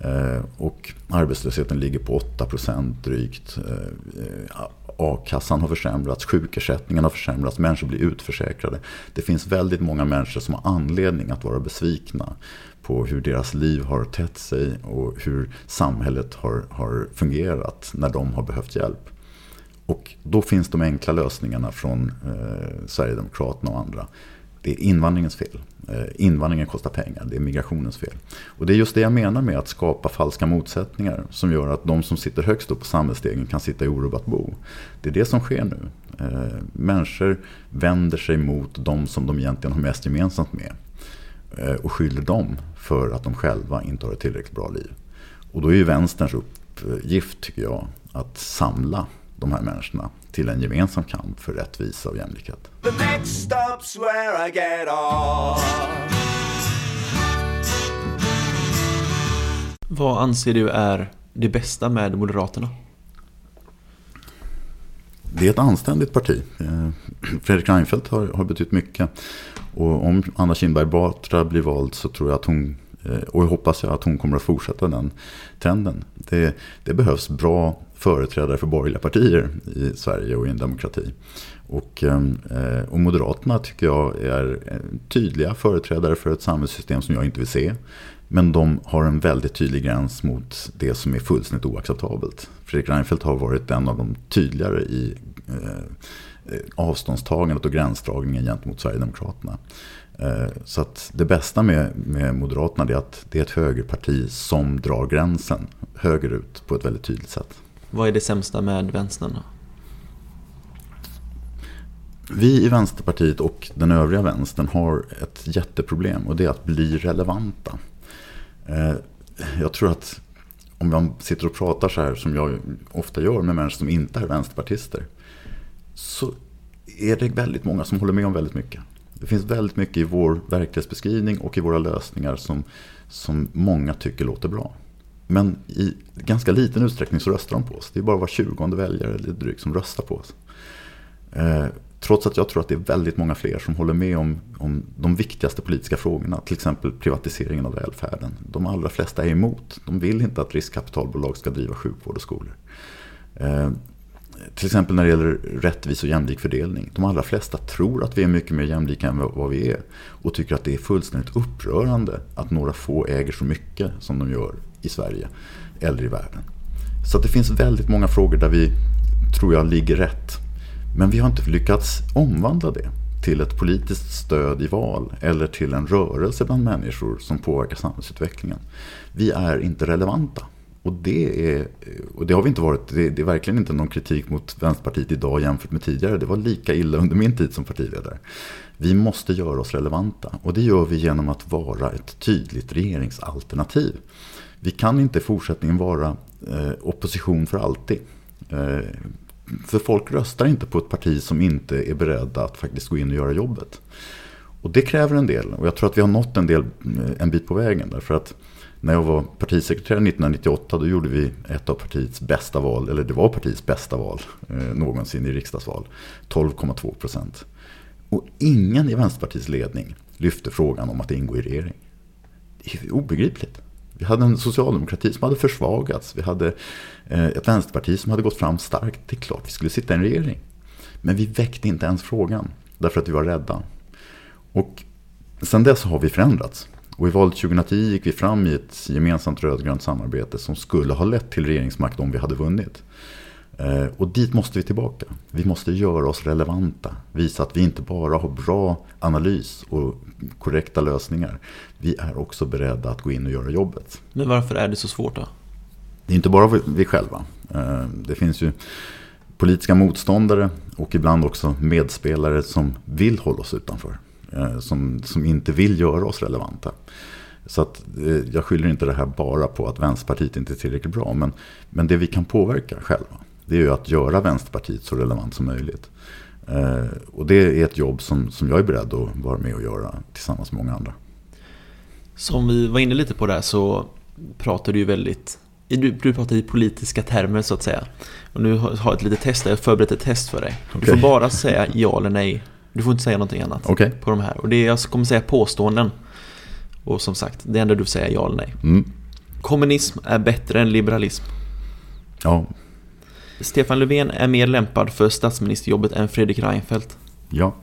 Eh, och arbetslösheten ligger på 8% drygt. A-kassan har försämrats, sjukersättningen har försämrats, människor blir utförsäkrade. Det finns väldigt många människor som har anledning att vara besvikna på hur deras liv har tätt sig och hur samhället har, har fungerat när de har behövt hjälp. Och då finns de enkla lösningarna från eh, Sverigedemokraterna och andra. Det är invandringens fel. Eh, invandringen kostar pengar, det är migrationens fel. Och det är just det jag menar med att skapa falska motsättningar som gör att de som sitter högst upp på samhällsstegen kan sitta i orubbat bo. Det är det som sker nu. Eh, människor vänder sig mot de som de egentligen har mest gemensamt med. Eh, och skyller dem för att de själva inte har ett tillräckligt bra liv. Och då är ju vänsterns uppgift, tycker jag, att samla de här människorna till en gemensam kamp för rättvisa och jämlikhet. Vad anser du är det bästa med Moderaterna? Det är ett anständigt parti. Eh, Fredrik Reinfeldt har, har betytt mycket. Och om Anna Kinberg Batra blir vald så tror jag att hon eh, och jag hoppas jag att hon kommer att fortsätta den trenden. Det, det, behövs bra företrädare för borgerliga partier i Sverige och i en demokrati. Och, ehm, eh, och Moderaterna tycker jag är eh, tydliga företrädare för ett samhällssystem som jag inte vill se. Men de har en väldigt tydlig gräns mot det som är fullständigt oacceptabelt. Fredrik Reinfeldt har varit en av de tydligare i eh, eh avståndstagandet och gränsdragningen gentemot Sverigedemokraterna. Eh, så att det bästa med, med Moderaterna är att det är ett högerparti som drar gränsen högerut på ett väldigt tydligt sätt. Vad är det sämsta med vänstern då? Vi i Vänsterpartiet och den övriga vänstern har ett jätteproblem och det är att bli relevanta. Eh, jag tror att om man sitter och pratar så här som jag ofta gör med människor som inte är vänsterpartister så är det väldigt många som håller med om väldigt mycket. Det finns väldigt mycket i vår verklighetsbeskrivning och i våra lösningar som, som många tycker låter bra. Men i ganska liten utsträckning så röstar de på oss. Det är bara var tjugonde väljare eller drygt som röstar på oss. Eh, trots att jag tror att det är väldigt många fler som håller med om, om de viktigaste politiska frågorna. Till exempel privatiseringen av välfärden. De allra flesta är emot. De vill inte att riskkapitalbolag ska driva sjukvård och skolor. Eh, till exempel när det gäller rättvis och jämlik fördelning. De allra flesta tror att vi är mycket mer jämlika än vad vi är. Och tycker att det är fullständigt upprörande att några få äger så mycket som de gör i Sverige eller i världen. Så det finns väldigt många frågor där vi, tror jag, ligger rätt. Men vi har inte lyckats omvandla det till ett politiskt stöd i val eller till en rörelse bland människor som påverkar samhällsutvecklingen. Vi är inte relevanta. Och det, är, och det har vi inte varit. Det, det, är verkligen inte någon kritik mot Vänsterpartiet idag jämfört med tidigare. Det var lika illa under min tid som partiledare. Vi måste göra oss relevanta. Och det gör vi genom att vara ett tydligt regeringsalternativ. Vi kan inte i fortsättningen vara eh, opposition för alltid. Eh, för folk röstar inte på ett parti som inte är beredda att faktiskt gå in och göra jobbet. Och det kräver en del. Och jag tror att vi har nått en, del, eh, en bit på vägen. Därför att när jag var partisekreterare 1998 då gjorde vi ett av partiets bästa val, eller det var partiets bästa val eh, någonsin i riksdagsval. 12,2 procent. Och ingen i Vänsterpartiets ledning lyfte frågan om att ingå i regering. Det är obegripligt. Vi hade en socialdemokrati som hade försvagats. Vi hade eh, ett vänsterparti som hade gått fram starkt. Det är klart vi skulle sitta i en regering. Men vi väckte inte ens frågan. Därför att vi var rädda. Och sen dess har vi förändrats. Och i valet 2010 gick vi fram i ett gemensamt rödgrönt samarbete som skulle ha lett till regeringsmakt om vi hade vunnit. Eh, och dit måste vi tillbaka. Vi måste göra oss relevanta. Visa att vi inte bara har bra analys och korrekta lösningar. Vi är också beredda att gå in och göra jobbet. Men varför är det så svårt då? Det är inte bara vi själva. Eh, det finns ju politiska motståndare och ibland också medspelare som vill hålla oss utanför. Eh, som, som inte vill göra oss relevanta. Så att, jag skyller inte det här bara på att Vänsterpartiet inte är tillräckligt bra. Men, men det vi kan påverka själva, det är ju att göra Vänsterpartiet så relevant som möjligt. Eh, och det är ett jobb som, som jag är beredd att vara med och göra tillsammans med många andra. Som vi var inne lite på där så pratar du ju väldigt du, du pratar i politiska termer så att säga. Och nu har jag ett litet test, jag har förberett ett test för dig. Okay. Du får bara säga ja eller nej. Du får inte säga någonting annat okay. på de här. Och det är, jag kommer säga påståenden. Och som sagt, det enda du säger ja eller nej. Mm. Kommunism är bättre än liberalism. Ja. Stefan Löfven är mer lämpad för statsministerjobbet än Fredrik Reinfeldt. Ja.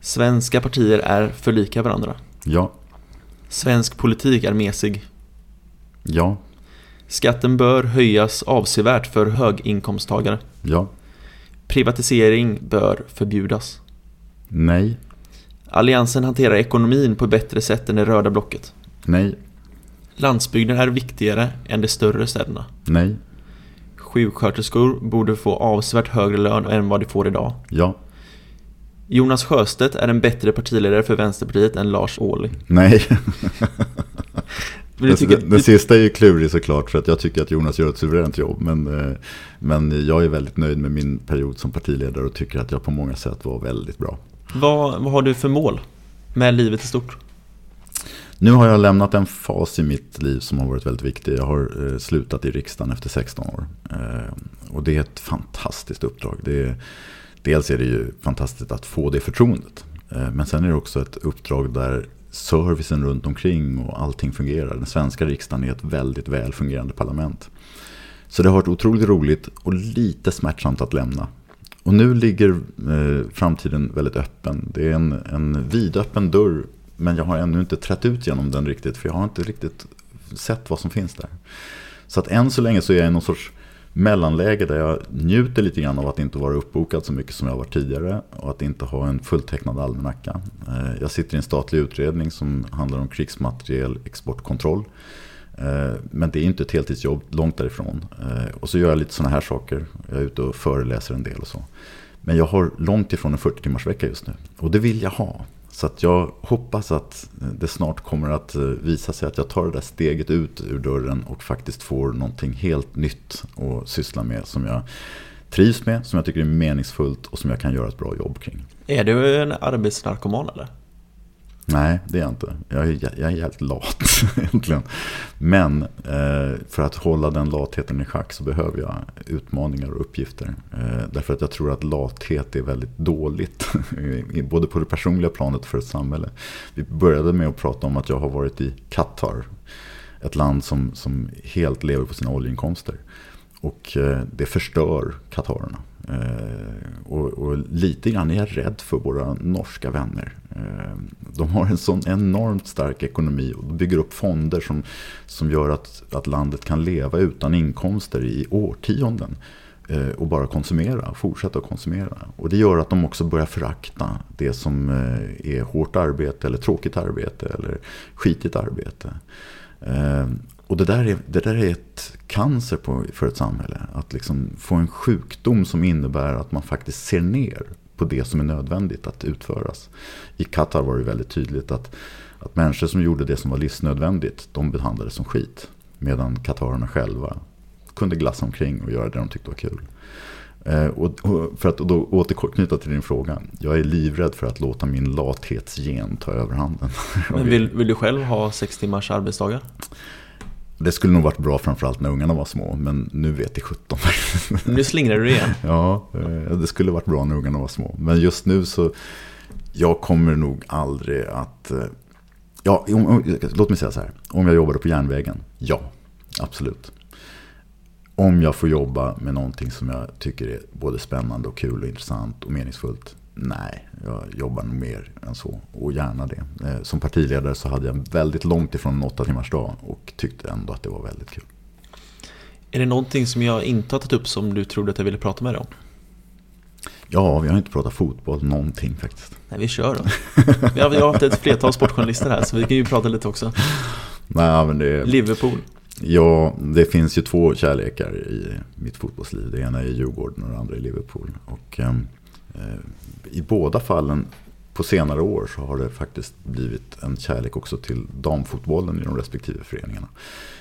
Svenska partier är för lika varandra. Ja. Svensk politik är mesig. Ja. Skatten bör höjas avsevärt för höginkomsttagare. Ja. Privatisering bör förbjudas. Nej. Alliansen hanterar ekonomin på ett bättre sätt än det röda blocket. Nej. Landsbygden är viktigare än de större städerna. Nej. Sjuksköterskor borde få avsevärt högre lön än vad de får idag. Ja. Jonas Sjöstedt är en bättre partiledare för Vänsterpartiet än Lars Ohly. Nej. Men tycker, den, den sista är ju klurig såklart för att jag tycker att Jonas gör ett suveränt jobb. Men, eh, men jag är väldigt nöjd med min period som partiledare och tycker att jag på många sätt var väldigt bra. Vad, vad har du för mål med livet i stort? Nu har jag lämnat en fas i mitt liv som har varit väldigt viktig. Jag har eh, slutat i riksdagen efter 16 år. Eh, och det är ett fantastiskt uppdrag. Det är, dels är det ju fantastiskt att få det förtroendet. Eh, men sen är det också ett uppdrag där servicen runt omkring och allting fungerar. Den svenska riksdagen är ett väldigt väl fungerande parlament. Så det har varit otroligt roligt och lite smärtsamt att lämna. Och nu ligger eh, framtiden väldigt öppen. Det är en, en vidöppen dörr. Men jag har ännu inte trätt ut genom den riktigt. För jag har inte riktigt sett vad som finns där. Så att än så länge så är jag i någon sorts mellanläge där jag njuter lite grann av att inte vara uppbokad så mycket som jag var tidigare och att inte ha en fulltecknad almanacka. Eh, jag sitter i en statlig utredning som handlar om krigsmaterielexportkontroll. Eh, men det är inte ett heltidsjobb, långt därifrån. Eh, och så gör jag lite sådana här saker. Jag är ute och föreläser en del och så. Men jag har långt ifrån en 40 timmars vecka just nu. Och det vill jag ha. Så att jag hoppas att det snart kommer att eh, visa sig att jag tar det där steget ut ur dörren och faktiskt får någonting helt nytt att syssla med som jag trivs med, som jag tycker är meningsfullt och som jag kan göra ett bra jobb kring. Är du en arbetsnarkoman eller? Nej, det är jag inte. Jag är, jag är helt lat egentligen. Men eh, för att hålla den latheten i schack så behöver jag utmaningar och uppgifter. Eh, därför att jag tror att lathet är väldigt dåligt. både på det personliga planet och för ett samhälle. Vi började med att prata om att jag har varit i Qatar. Ett land som, som helt lever på sina oljeinkomster. Och eh, det förstör Qatarerna. Eh, och, och, lite grann är jag rädd för våra norska vänner. Eh, de har en sån enormt stark ekonomi och bygger upp fonder som, som gör att, att landet kan leva utan inkomster i årtionden. Eh, och bara konsumera, fortsätta att konsumera. Och det gör att de också börjar förakta det som är hårt arbete eller tråkigt arbete eller skitigt arbete. Och det där, är, det där är ett cancer på, för ett samhälle. Att liksom få en sjukdom som innebär att man faktiskt ser ner på det som är nödvändigt att utföras. I Qatar var det väldigt tydligt att, att människor som gjorde det som var livsnödvändigt, de behandlades som skit. Medan katarerna själva kunde glassa omkring och göra det de tyckte var kul. Eh, och, och, för att då återknyta till din fråga. Jag är livrädd för att låta min lathetsgen ta överhanden. Men vill, vill du själv ha sex timmars arbetsdagar? Det skulle nog varit bra framförallt när ungarna var små, men nu vet det 17. Nu slingrar du igen. ja, eh, det skulle varit bra när ungarna var små. Men just nu så, jag kommer nog aldrig att... Eh, ja, låt mig säga så här. Om jag jobbade på järnvägen, ja, absolut. Om jag får jobba med någonting som jag tycker är både spännande och kul och intressant och meningsfullt, Nej, jag jobbar nog mer än så. Och gärna det. Eh, som partiledare så hade jag väldigt långt ifrån en åtta timmars dag och tyckte ändå att det var väldigt kul. Är det någonting som jag inte har tagit upp som du trodde att jag ville prata med dig om? Ja, vi har inte pratat fotboll någonting faktiskt. Nej, vi kör då. Vi har, vi har haft ett flertal sportjournalister här, så vi kan ju prata lite också. Nej, men det, Liverpool. ja, det finns ju två kärlekar i mitt fotbollsliv. Det ena är Djurgården och det andra är Liverpool. Och, eh, Eh, I båda fallen på senare år så har det faktiskt blivit en kärlek också till damfotbollen i de respektive föreningarna.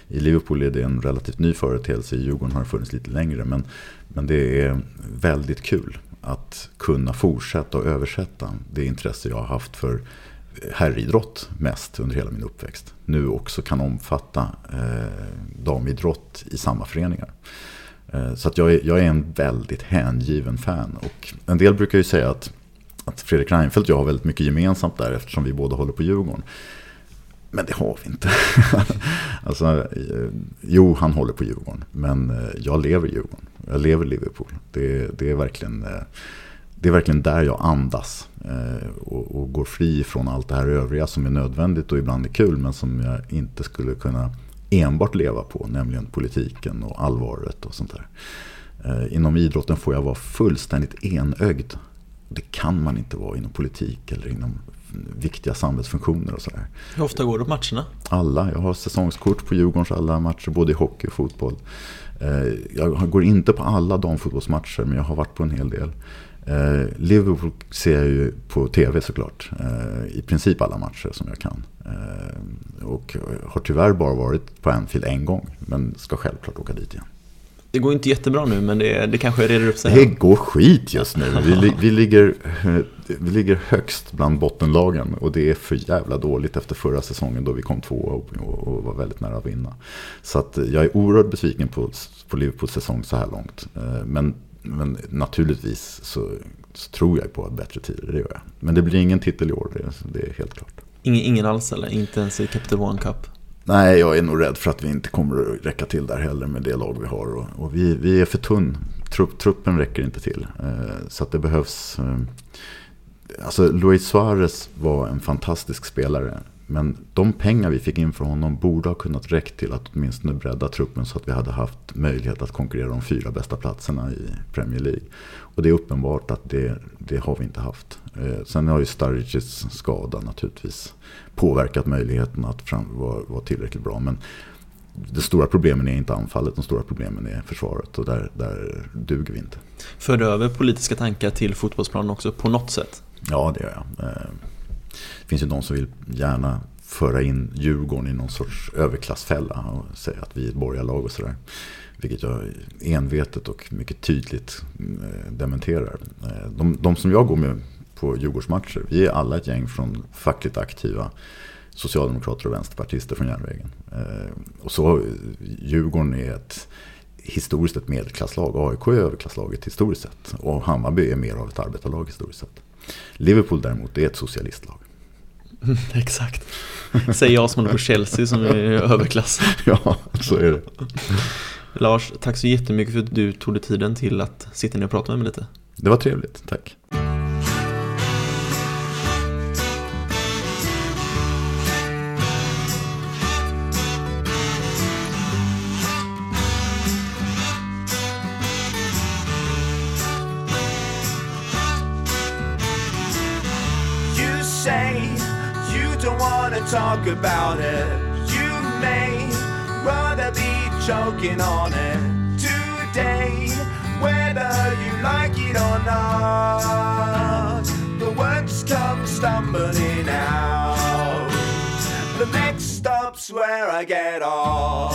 I Liverpool är det en relativt ny företeelse, i Djurgården har det funnits lite längre. Men, men det är väldigt kul att kunna fortsätta och översätta det intresse jag har haft för herridrott mest under hela min uppväxt. Nu också kan omfatta eh, damidrott i samma föreningar. Eh, så att jag, är, jag är en väldigt hängiven fan. Och en del brukar ju säga att, att Fredrik Reinfeldt och jag har väldigt mycket gemensamt där eftersom vi båda håller på Djurgården. Men det har vi inte. alltså, eh, jo, han håller på Djurgården. Men eh, jag lever Djurgården. Jag lever Liverpool. Det, det, är, verkligen, det är verkligen där jag andas. Och, och går fri från allt det här övriga som är nödvändigt och ibland är kul. Men som jag inte skulle kunna enbart leva på. Nämligen politiken och allvaret och sånt där. Eh, Inom idrotten får jag vara fullständigt enögd. Det kan man inte vara inom politik eller inom viktiga samhällsfunktioner och sådär. Hur ofta går du på matcherna? Alla. Jag har säsongskort på Djurgårdens alla matcher, både i hockey och fotboll. Eh, Jag går inte på alla damfotbollsmatcher, men jag har varit på en hel del. Eh, Liverpool ser jag ju på tv såklart. Eh, I princip alla matcher som jag kan. Eh, Och har tyvärr bara varit på Anfield en gång, men ska självklart åka dit igen. Det går inte jättebra nu, men det, det kanske reder upp sig. Det går skit just nu. Vi, vi, ligger, eh, vi ligger högst bland bottenlagen. Och det är för jävla dåligt efter förra säsongen då vi kom två och, och, och var väldigt nära att vinna. Så att jag är oerhört besviken på, på Liverpools säsong så här långt. Eh, Men, men naturligtvis så, så tror jag på att bättre tider, det gör jag. Men det blir ingen titel i år, det, det är helt klart. Ingen, ingen alls eller? Inte ens i Capital One Cup? Nej, jag är nog rädd för att vi inte kommer att räcka till där heller med det lag vi har. Och, och vi, vi är för tunn. Trupp, truppen räcker inte till. Eh, så det behövs... Eh, alltså, Luis Suarez var en fantastisk spelare. Men de pengar vi fick in från honom borde ha kunnat räcka till att åtminstone bredda truppen så att vi hade haft möjlighet att konkurrera om fyra bästa platserna i Premier League. Och det är uppenbart att det, det har vi inte haft. Eh, sen har ju Sturridges skada naturligtvis påverkat möjligheten att fram, vara, vara tillräckligt bra. Men de stora problemen är inte anfallet, de stora problemen är försvaret och där, där duger vi inte. För över politiska tankar till fotbollsplanen också på något sätt? Ja, det gör jag. Det finns ju de som vill gärna föra in Djurgården i någon sorts överklassfälla och säga att vi är ett borgarlag och sådär. Vilket jag envetet och mycket tydligt eh, dementerar. Eh, de, de som jag går med på Djurgårdsmatcher, vi är alla ett gäng från fackligt aktiva socialdemokrater och vänsterpartister från järnvägen. Eh, och så Djurgården är ett historiskt ett medelklasslag. AIK är överklasslaget historiskt sett. Och Hammarby är mer av ett arbetarlag historiskt sett. Liverpool däremot är ett socialistlag. Exakt. Säger jag som håller på Chelsea som är överklass. Ja, så är det. Lars, tack så jättemycket för att du tog dig tiden till att sitta ner och prata med mig lite. Det var trevligt, tack. Choking on it today, whether you like it or not. The words come stumbling out. The next stop's where I get off.